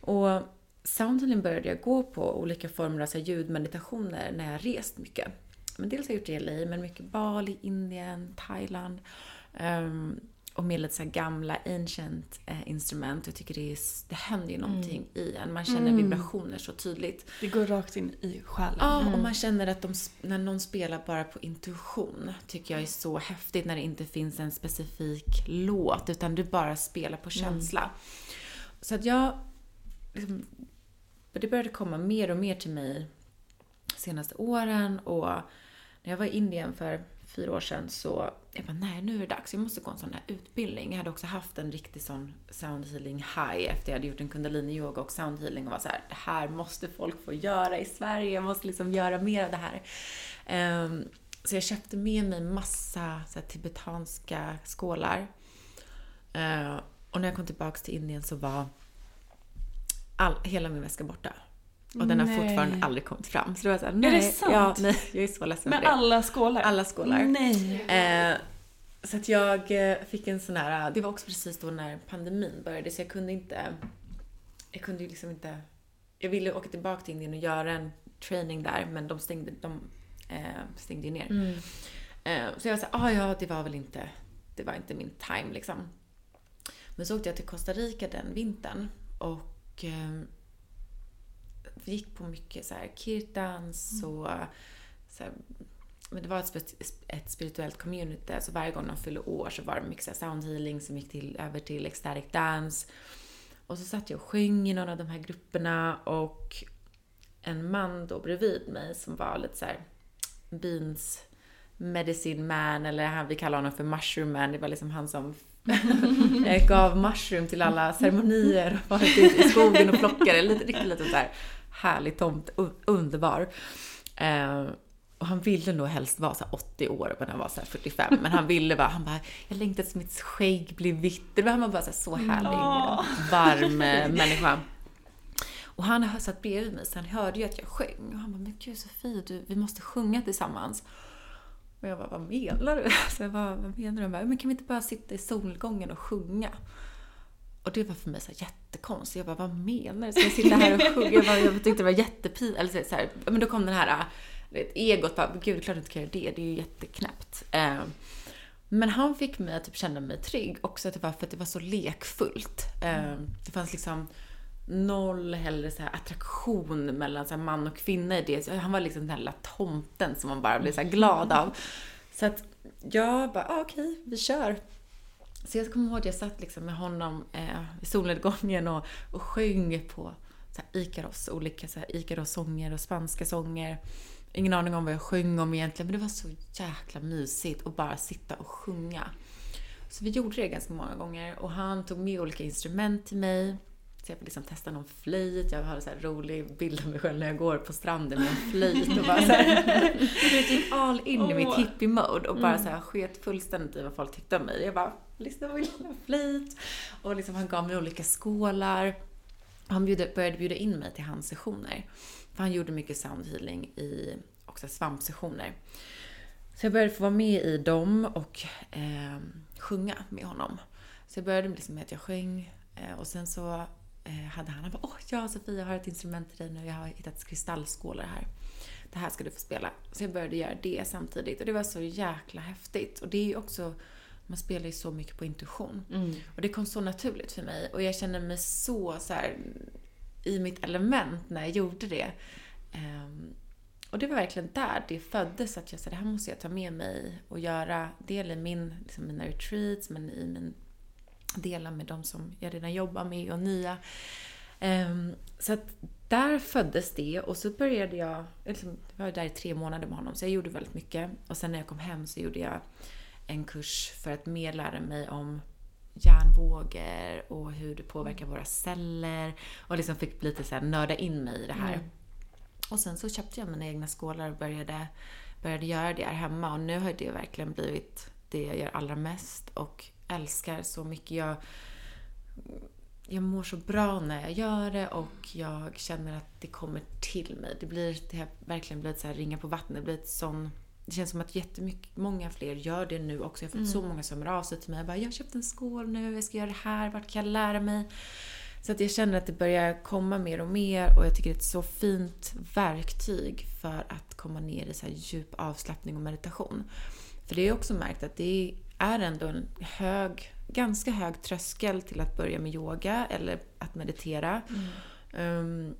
Och soundhealing började jag gå på olika former av så här ljudmeditationer när jag rest mycket. Men dels har jag gjort det i LA, men mycket Bali, Indien, Thailand. Um, och med lite så här gamla ancient eh, instrument. Jag tycker det, är, det händer ju någonting i en. Man känner vibrationer så tydligt. Det går rakt in i själen. Ja, och man känner att de, när någon spelar bara på intuition tycker jag är så häftigt när det inte finns en specifik låt utan du bara spelar på känsla. Så att jag... Liksom, det började komma mer och mer till mig de senaste åren och när jag var i Indien för fyra år sedan så jag bara, nej nu är det dags, jag måste gå en sån här utbildning. Jag hade också haft en riktig sån sound healing high efter jag hade gjort en kundalini yoga och sound healing och var så här, det här måste folk få göra i Sverige, jag måste liksom göra mer av det här. Um, så jag köpte med mig massa så här, tibetanska skålar. Uh, och när jag kom tillbaka till Indien så var all, hela min väska borta. Och den har Nej. fortfarande aldrig kommit fram. Så det var såhär, nej. det sant? Ja, nej, jag är så ledsen Men för det. alla skålar? Alla skålar. Nej. Eh, så att jag eh, fick en sån här, det var också precis då när pandemin började så jag kunde inte, jag kunde ju liksom inte, jag ville åka tillbaka till Indien och göra en training där men de stängde, de eh, stängde ju ner. Eh, så jag var såhär, ah, ja det var väl inte, det var inte min time liksom. Men så åkte jag till Costa Rica den vintern och eh, vi gick på mycket så här kirtans och så här, men det var ett, ett spirituellt community, så varje gång de fyllde år så var det mycket så här sound healing som gick till, över till ecstatic dance. Och så satt jag och sjöng i någon av de här grupperna och en man då bredvid mig som var lite så här beans medicine man eller han, vi kallar honom för mushroom man. Det var liksom han som gav mushroom till alla ceremonier och varit ute i skogen och plockade. Lite, riktigt lite så här härlig tomt, underbar. Eh, och han ville nog helst vara så här 80 år men han var så här 45. Men han ville vara, han bara, jag längtar tills mitt skägg blir vitt. Det var- Han var bara så, här, så härlig, varm eh, människa. Och han har satt bredvid mig så han hörde ju att jag sjöng. Och han bara, men gud Sofie, du, vi måste sjunga tillsammans. Och jag bara, vad menar du? Så jag bara, vad menar du? Han bara, men kan vi inte bara sitta i solnedgången och sjunga? Och det var för mig så jättekonstigt. Jag bara, vad menar du? Ska jag sitta här och sjunga? Jag, bara, jag tyckte det var jättepinsamt. Eller så här, men då kom den här, vet, egot bara, gud, klart du inte kan göra det. Det är ju jätteknäppt. Eh, men han fick mig att typ känna mig trygg också att det var för att det var så lekfullt. Mm. Det fanns liksom noll heller så här attraktion mellan så här man och kvinna i det. Så Han var liksom den här lilla tomten som man bara blev så här glad av. Så att jag bara, ah, okej, vi kör. Så jag kommer ihåg att jag satt liksom med honom eh, i solnedgången och, och sjöng på så här Ikaros, olika så här Ikaros-sånger och spanska sånger. Ingen aning om vad jag sjöng om egentligen, men det var så jäkla mysigt att bara sitta och sjunga. Så vi gjorde det ganska många gånger och han tog med olika instrument till mig. Så jag fick liksom testa någon flöjt. Jag har en så rolig bild av mig själv när jag går på stranden med en flöjt och bara så här, jag gick all in i mitt hippie-mode och bara så här sket fullständigt i vad folk tyckte om mig. Jag bara Lyssna på min lilla flöjt och liksom han gav mig olika skålar. Han bjud, började bjuda in mig till hans sessioner. För han gjorde mycket soundhealing i också svampsessioner. Så jag började få vara med i dem och eh, sjunga med honom. Så jag började liksom med att jag sjöng eh, och sen så eh, hade han, han bara Åh, ja Sofia, jag har ett instrument till dig nu. Jag har hittat kristallskålar här. Det här ska du få spela. Så jag började göra det samtidigt och det var så jäkla häftigt. Och det är ju också, man spelar ju så mycket på intuition. Mm. Och det kom så naturligt för mig och jag kände mig så, så här, i mitt element när jag gjorde det. Ehm, och det var verkligen där det föddes att jag sa det här måste jag ta med mig och göra. Del i min, liksom mina retreats men i min dela med de som jag redan jobbar med och nya. Ehm, så att där föddes det och så började jag, liksom, jag var där i tre månader med honom så jag gjorde väldigt mycket. Och sen när jag kom hem så gjorde jag en kurs för att mer lära mig om hjärnvågor och hur det påverkar våra celler. Och liksom fick lite så här nörda in mig i det här. Och sen så köpte jag mina egna skålar och började, började göra det här hemma. Och nu har det verkligen blivit det jag gör allra mest och älskar så mycket. Jag, jag mår så bra när jag gör det och jag känner att det kommer till mig. Det, blir, det har verkligen blivit så här ringa på vattnet. Det, blir ett sån, det känns som att jättemycket, många fler gör det nu också. Jag har fått så många som hör av sig till mig och bara “Jag har köpt en skål nu, jag ska göra det här, vart kan jag lära mig?” Så att jag känner att det börjar komma mer och mer och jag tycker det är ett så fint verktyg för att komma ner i så här djup avslappning och meditation. För det har jag också märkt att det är ändå en hög, ganska hög tröskel till att börja med yoga eller att meditera. Um,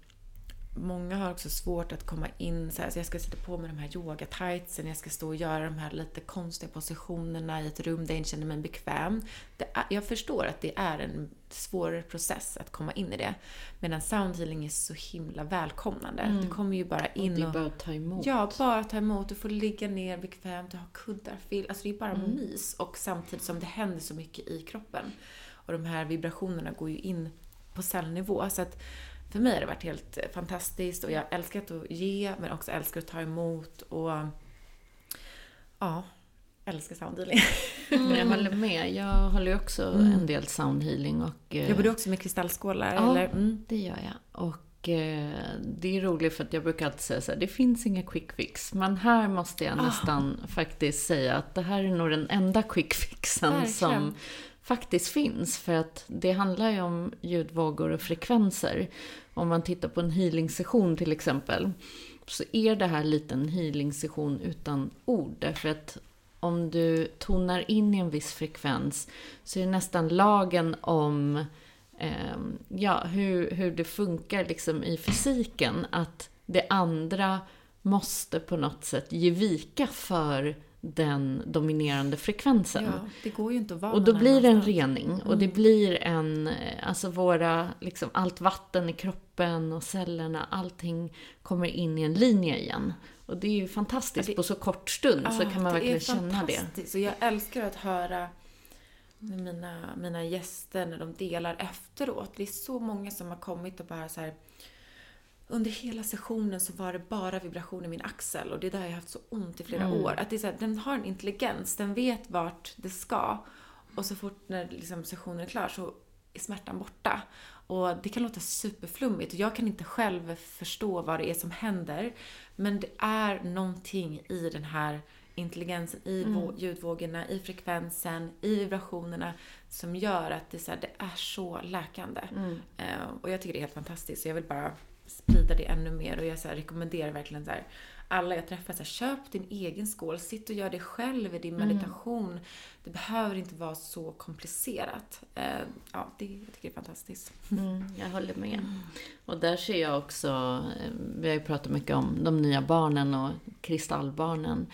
många har också svårt att komma in så här, så jag ska sätta på mig de här yogatightsen, jag ska stå och göra de här lite konstiga positionerna i ett rum där jag inte känner mig bekväm. Är, jag förstår att det är en svårare process att komma in i det. Medan soundhealing är så himla välkomnande. Det kommer ju bara in Det är och... bara att ta emot. Ja, bara ta emot. Du får ligga ner bekvämt, du har kuddar, fill. Alltså det är bara Mm. mys. Och samtidigt som det händer så mycket i kroppen. Och de här vibrationerna går ju in på cellnivå. Så att för mig har det varit helt eh, fantastiskt och jag har älskat att ge men också älskar att ta emot och ja, älskar soundhealing. Men jag håller med. Jag håller ju också en del soundhealing och... eh, Jobbar du också med kristallskålar? Ja, eller? Mm. det gör jag. Och eh, det är roligt för att jag brukar alltid säga så här, det finns inga quick fix. Men här måste Ah. jag nästan faktiskt säga att det här är nog den enda quick fixen Verkligen. som faktiskt finns. För att det handlar ju om ljudvågor och frekvenser. Om man tittar på en healing-session till exempel. Så är det här lite en healing-session utan ord. Därför att om du tonar in i en viss frekvens så är det nästan lagen om eh, ja, hur, hur det funkar liksom i fysiken. Att det andra måste på något sätt ge vika för den dominerande frekvensen. Ja, det går ju inte att vara Och då blir det en rening och det blir en, eh, alltså våra, liksom allt vatten i kroppen och cellerna, allting kommer in i en linje igen. Och det är ju fantastiskt det- på så kort stund så Ja, kan man verkligen känna det. Och jag älskar att höra mina, mina gäster när de delar efteråt. Det är så många som har kommit och bara så här under hela sessionen så var det bara vibration i min axel och det är där jag har haft så ont i flera Mm. år. Att det är så här, den har en intelligens, den vet vart det ska. Och så fort när liksom sessionen är klar så är smärtan borta. Och det kan låta superflummigt och jag kan inte själv förstå vad det är som händer. Men det är någonting i den här intelligensen, i vå- ljudvågorna, i frekvensen, i vibrationerna som gör att det är så, här, det är så läkande. Eh, och jag tycker det är helt fantastiskt. Så jag vill bara sprida det ännu mer och jag så här, rekommenderar verkligen så här, alla jag träffar, så här, köp din egen skål, sitt och gör det själv i din meditation. Det behöver inte vara så komplicerat. Eh, ja, det, jag tycker det är fantastiskt. Mm, jag håller med. Och där ser jag också, eh, vi har ju pratat mycket om de nya barnen och kristallbarnen.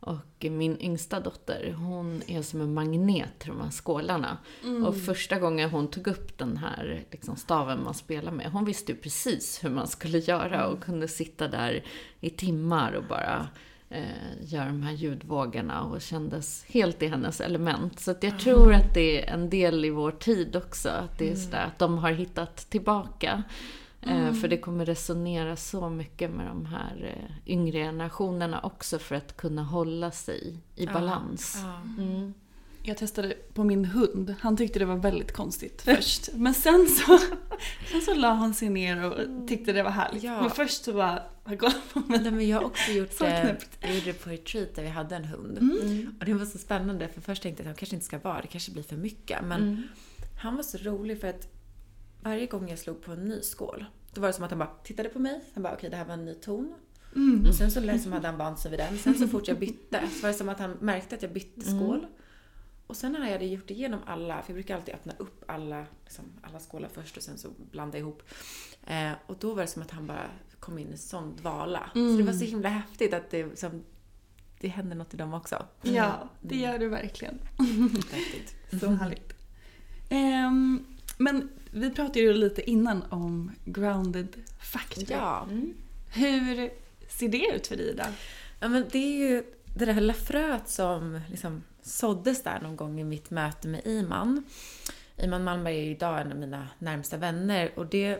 Och min yngsta dotter, hon är som en magnet till de här skålarna. Och första gången hon tog upp den här liksom, staven man spelar med, hon visste ju precis hur man skulle göra och kunde sitta där i timmar och bara eh, göra de här ljudvågorna och kändes helt i hennes element. Så jag tror att det är en del i vår tid också, att det är sådär att de har hittat tillbaka. Eh, För det kommer resonera så mycket med de här eh, yngre generationerna också för att kunna hålla sig i balans. Ja. Mm. jag testade på min hund. Han tyckte det var väldigt konstigt först. Men sen så, sen så la han sig ner och tyckte det var härligt. Ja. Men först så bara, han kollade på mig. Nej, men jag har också gjort det, knäppt. jag gjorde det på retreat där vi hade en hund. Mm. Och det var så spännande för först tänkte jag att han kanske inte ska vara, det kanske blir för mycket. Men Mm. han var så rolig för att varje gång jag slog på en ny skål, då var det som att han bara tittade på mig. Han bara okej det här var en ny ton. Mm. Och sen så liksom hade han vant sig vid den. Sen så fort jag bytte så var det som att han märkte att jag bytte skål. Och sen när jag hade gjort igenom alla, för jag brukar alltid öppna upp alla, liksom, alla skålar först och sen så blanda ihop. Eh, och då var det som att han bara kom in i sån dvala. Så det var så himla häftigt att det, liksom, det hände något i dem också. Ja, det gör du verkligen. Häftigt. Så härligt. Ehm, men vi pratade ju lite innan om grounded factor. Ja. Hur ser det ut för dig idag? Ja, men det är ju det där lilla fröet som liksom såddes där någon gång i mitt möte med Iman. Iman Malmberg är idag en av mina närmsta vänner och det,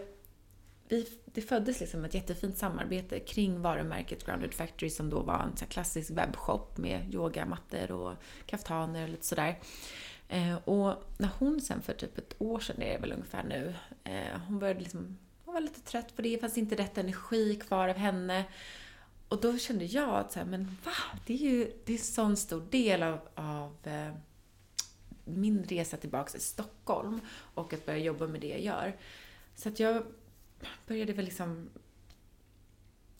vi, det föddes liksom ett jättefint samarbete kring varumärket Grounded Factory som då var en klassisk webbshop med yogamattor och kaftaner och lite sådär. Eh, och när hon sen för typ ett år sedan, det är det väl ungefär nu, eh, hon började liksom, hon var lite trött på det, det fanns inte rätt energi kvar av henne. Och då kände jag att så här, men va? Det är ju det är en sån stor del av, av eh, min resa tillbaka till Stockholm och att börja jobba med det jag gör. Så att jag började väl liksom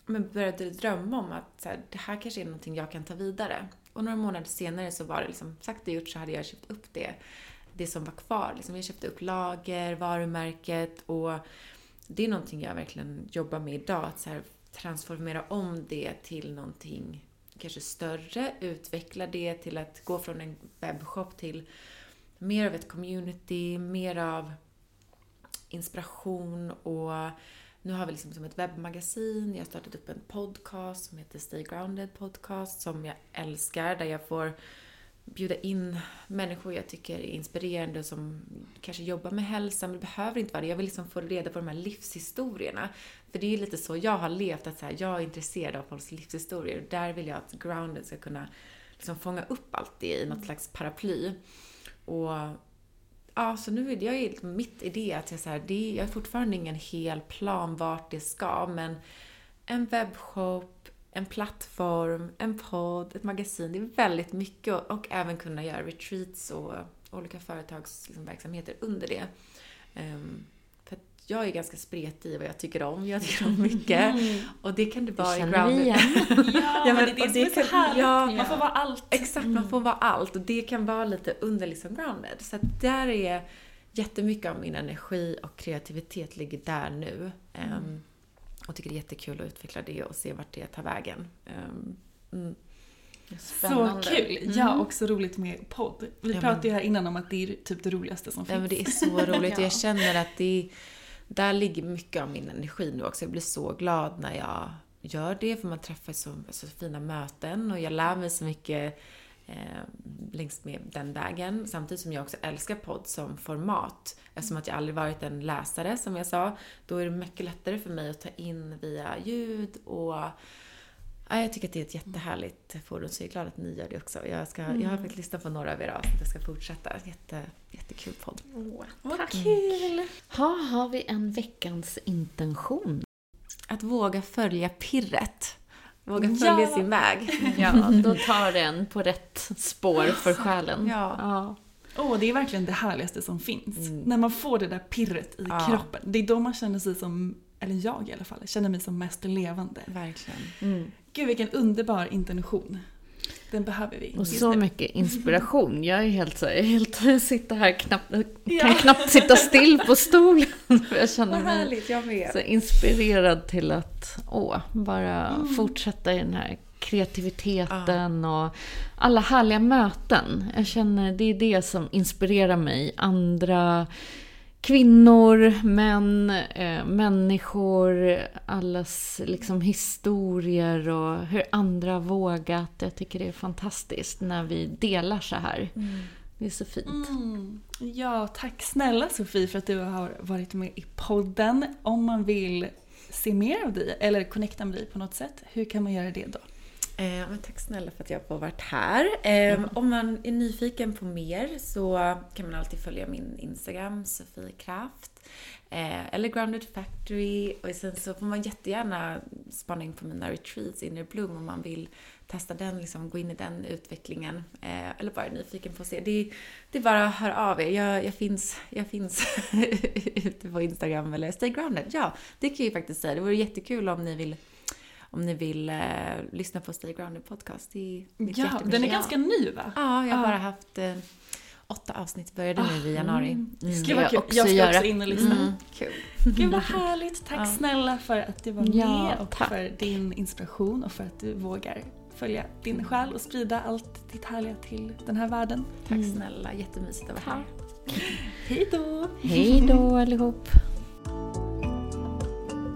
men började drömma om att så här, det här kanske är någonting jag kan ta vidare. Och några månader senare så var det liksom sagt och gjort så hade jag köpt upp det, det som var kvar. Liksom, jag köpte upp lager, varumärket och det är någonting jag verkligen jobbar med idag. Att så här, transformera om det till någonting kanske större, utveckla det till att gå från en webbshop till mer av ett community, mer av inspiration och nu har vi liksom som ett webbmagasin, jag har startat upp en podcast som heter Stay Grounded Podcast som jag älskar, där jag får bjuda in människor jag tycker är inspirerande som kanske jobbar med hälsa, men det behöver inte vara det. Jag vill liksom få reda på de här livshistorierna. För det är ju lite så jag har levt, att så här, jag är intresserad av folks livshistorier och där vill jag att Grounded ska kunna liksom fånga upp allt det i något slags paraply. Och Ja, så nu är jag är mitt idé. att jag, så här, det, jag har fortfarande ingen hel plan vart det ska, men en webbshop, en plattform, en podd, ett magasin, det är väldigt mycket och, och även kunna göra retreats och olika företagsverksamheter under det. Um, jag är ganska spretig i vad jag tycker om. Jag tycker om mycket. Och det kan det vara i grounded. igen. Ja, men det är det som är så kan- härligt. Ja, Man får vara allt. Exakt, man får vara allt och det kan vara lite under liksom grounded. Så att där är jättemycket av min energi och kreativitet ligger där nu. Ehm, och tycker det är jättekul att utveckla det och se vart det tar vägen. Ehm, mm. Så kul! Ja, och så roligt med podd. Vi Ja, pratade ju här innan om att det är typ det roligaste som Ja, men finns. det är så roligt och jag känner att det där ligger mycket av min energi nu också. Jag blir så glad när jag gör det för man träffar så, så fina möten och jag lär mig så mycket eh, längs med den vägen. Samtidigt som jag också älskar podd som format. Eftersom att jag aldrig varit en läsare som jag sa. Då är det mycket lättare för mig att ta in via ljud och Ja, jag tycker att det är ett jättehärligt forum, så jag är glad att ni gör det också. Jag, ska, jag har faktiskt lyssnat på några av era avsnitt, jag ska fortsätta. Jätte, jättekul podd. Vad kul! Ha, har vi en veckans intention? Att våga följa pirret. Våga Ja. följa sin väg. Ja, då tar den på rätt spår för själen. Ja. ja. Åh, det är verkligen det härligaste som finns. När man får det där pirret i Ja. kroppen. Det är då man känner sig som, eller jag i alla fall, känner mig som mest levande. Verkligen. Gud vilken underbar intention. Den behöver vi. Och så nu. mycket inspiration. Jag är helt så här, helt, sitter här knappt, Ja. kan knappt sitta still på stolen. Jag känner Vad mig härligt, jag med. så inspirerad till att åh, bara Mm. fortsätta i den här kreativiteten och alla härliga möten. Jag känner det är det som inspirerar mig. Andra kvinnor, män, eh, människor, allas liksom historier och hur andra har vågat. Jag tycker det är fantastiskt när vi delar så här. Det är så fint. Mm. Ja, tack snälla Sofie för att du har varit med i podden. Om man vill se mer av dig eller connecta med dig på något sätt, hur kan man göra det då? Eh, men tack snälla för att jag får varit här. Eh, Mm. Om man är nyfiken på mer så kan man alltid följa min Instagram, Sofie Kraft. Eh, eller Grounded Factory. Och sen så får man jättegärna spana in på mina retreats, Inner Bloom, om man vill testa den, liksom gå in i den utvecklingen. Eh, eller bara är nyfiken på att se. Det, det är bara att höra av er. Jag, jag finns, jag finns ute på Instagram eller Stay Grounded. Ja, det kan jag ju faktiskt säga. Det vore jättekul om ni vill om ni vill eh, lyssna på Stay Grounded podcast. Det är mitt Ja, den är ganska ny va? Ja, jag har Ja. bara haft eh, åtta avsnitt. Började nu i januari. Mm. Det ska vara kul. också jag ska göra. också in och lyssna. Mm, kul. Gud vad härligt. Tack snälla för att du var med Ja, och tack. för din inspiration och för att du vågar följa din själ och sprida allt ditt härliga till den här världen. Tack snälla, jättemysigt att vara här. Hej då! Hej då allihop!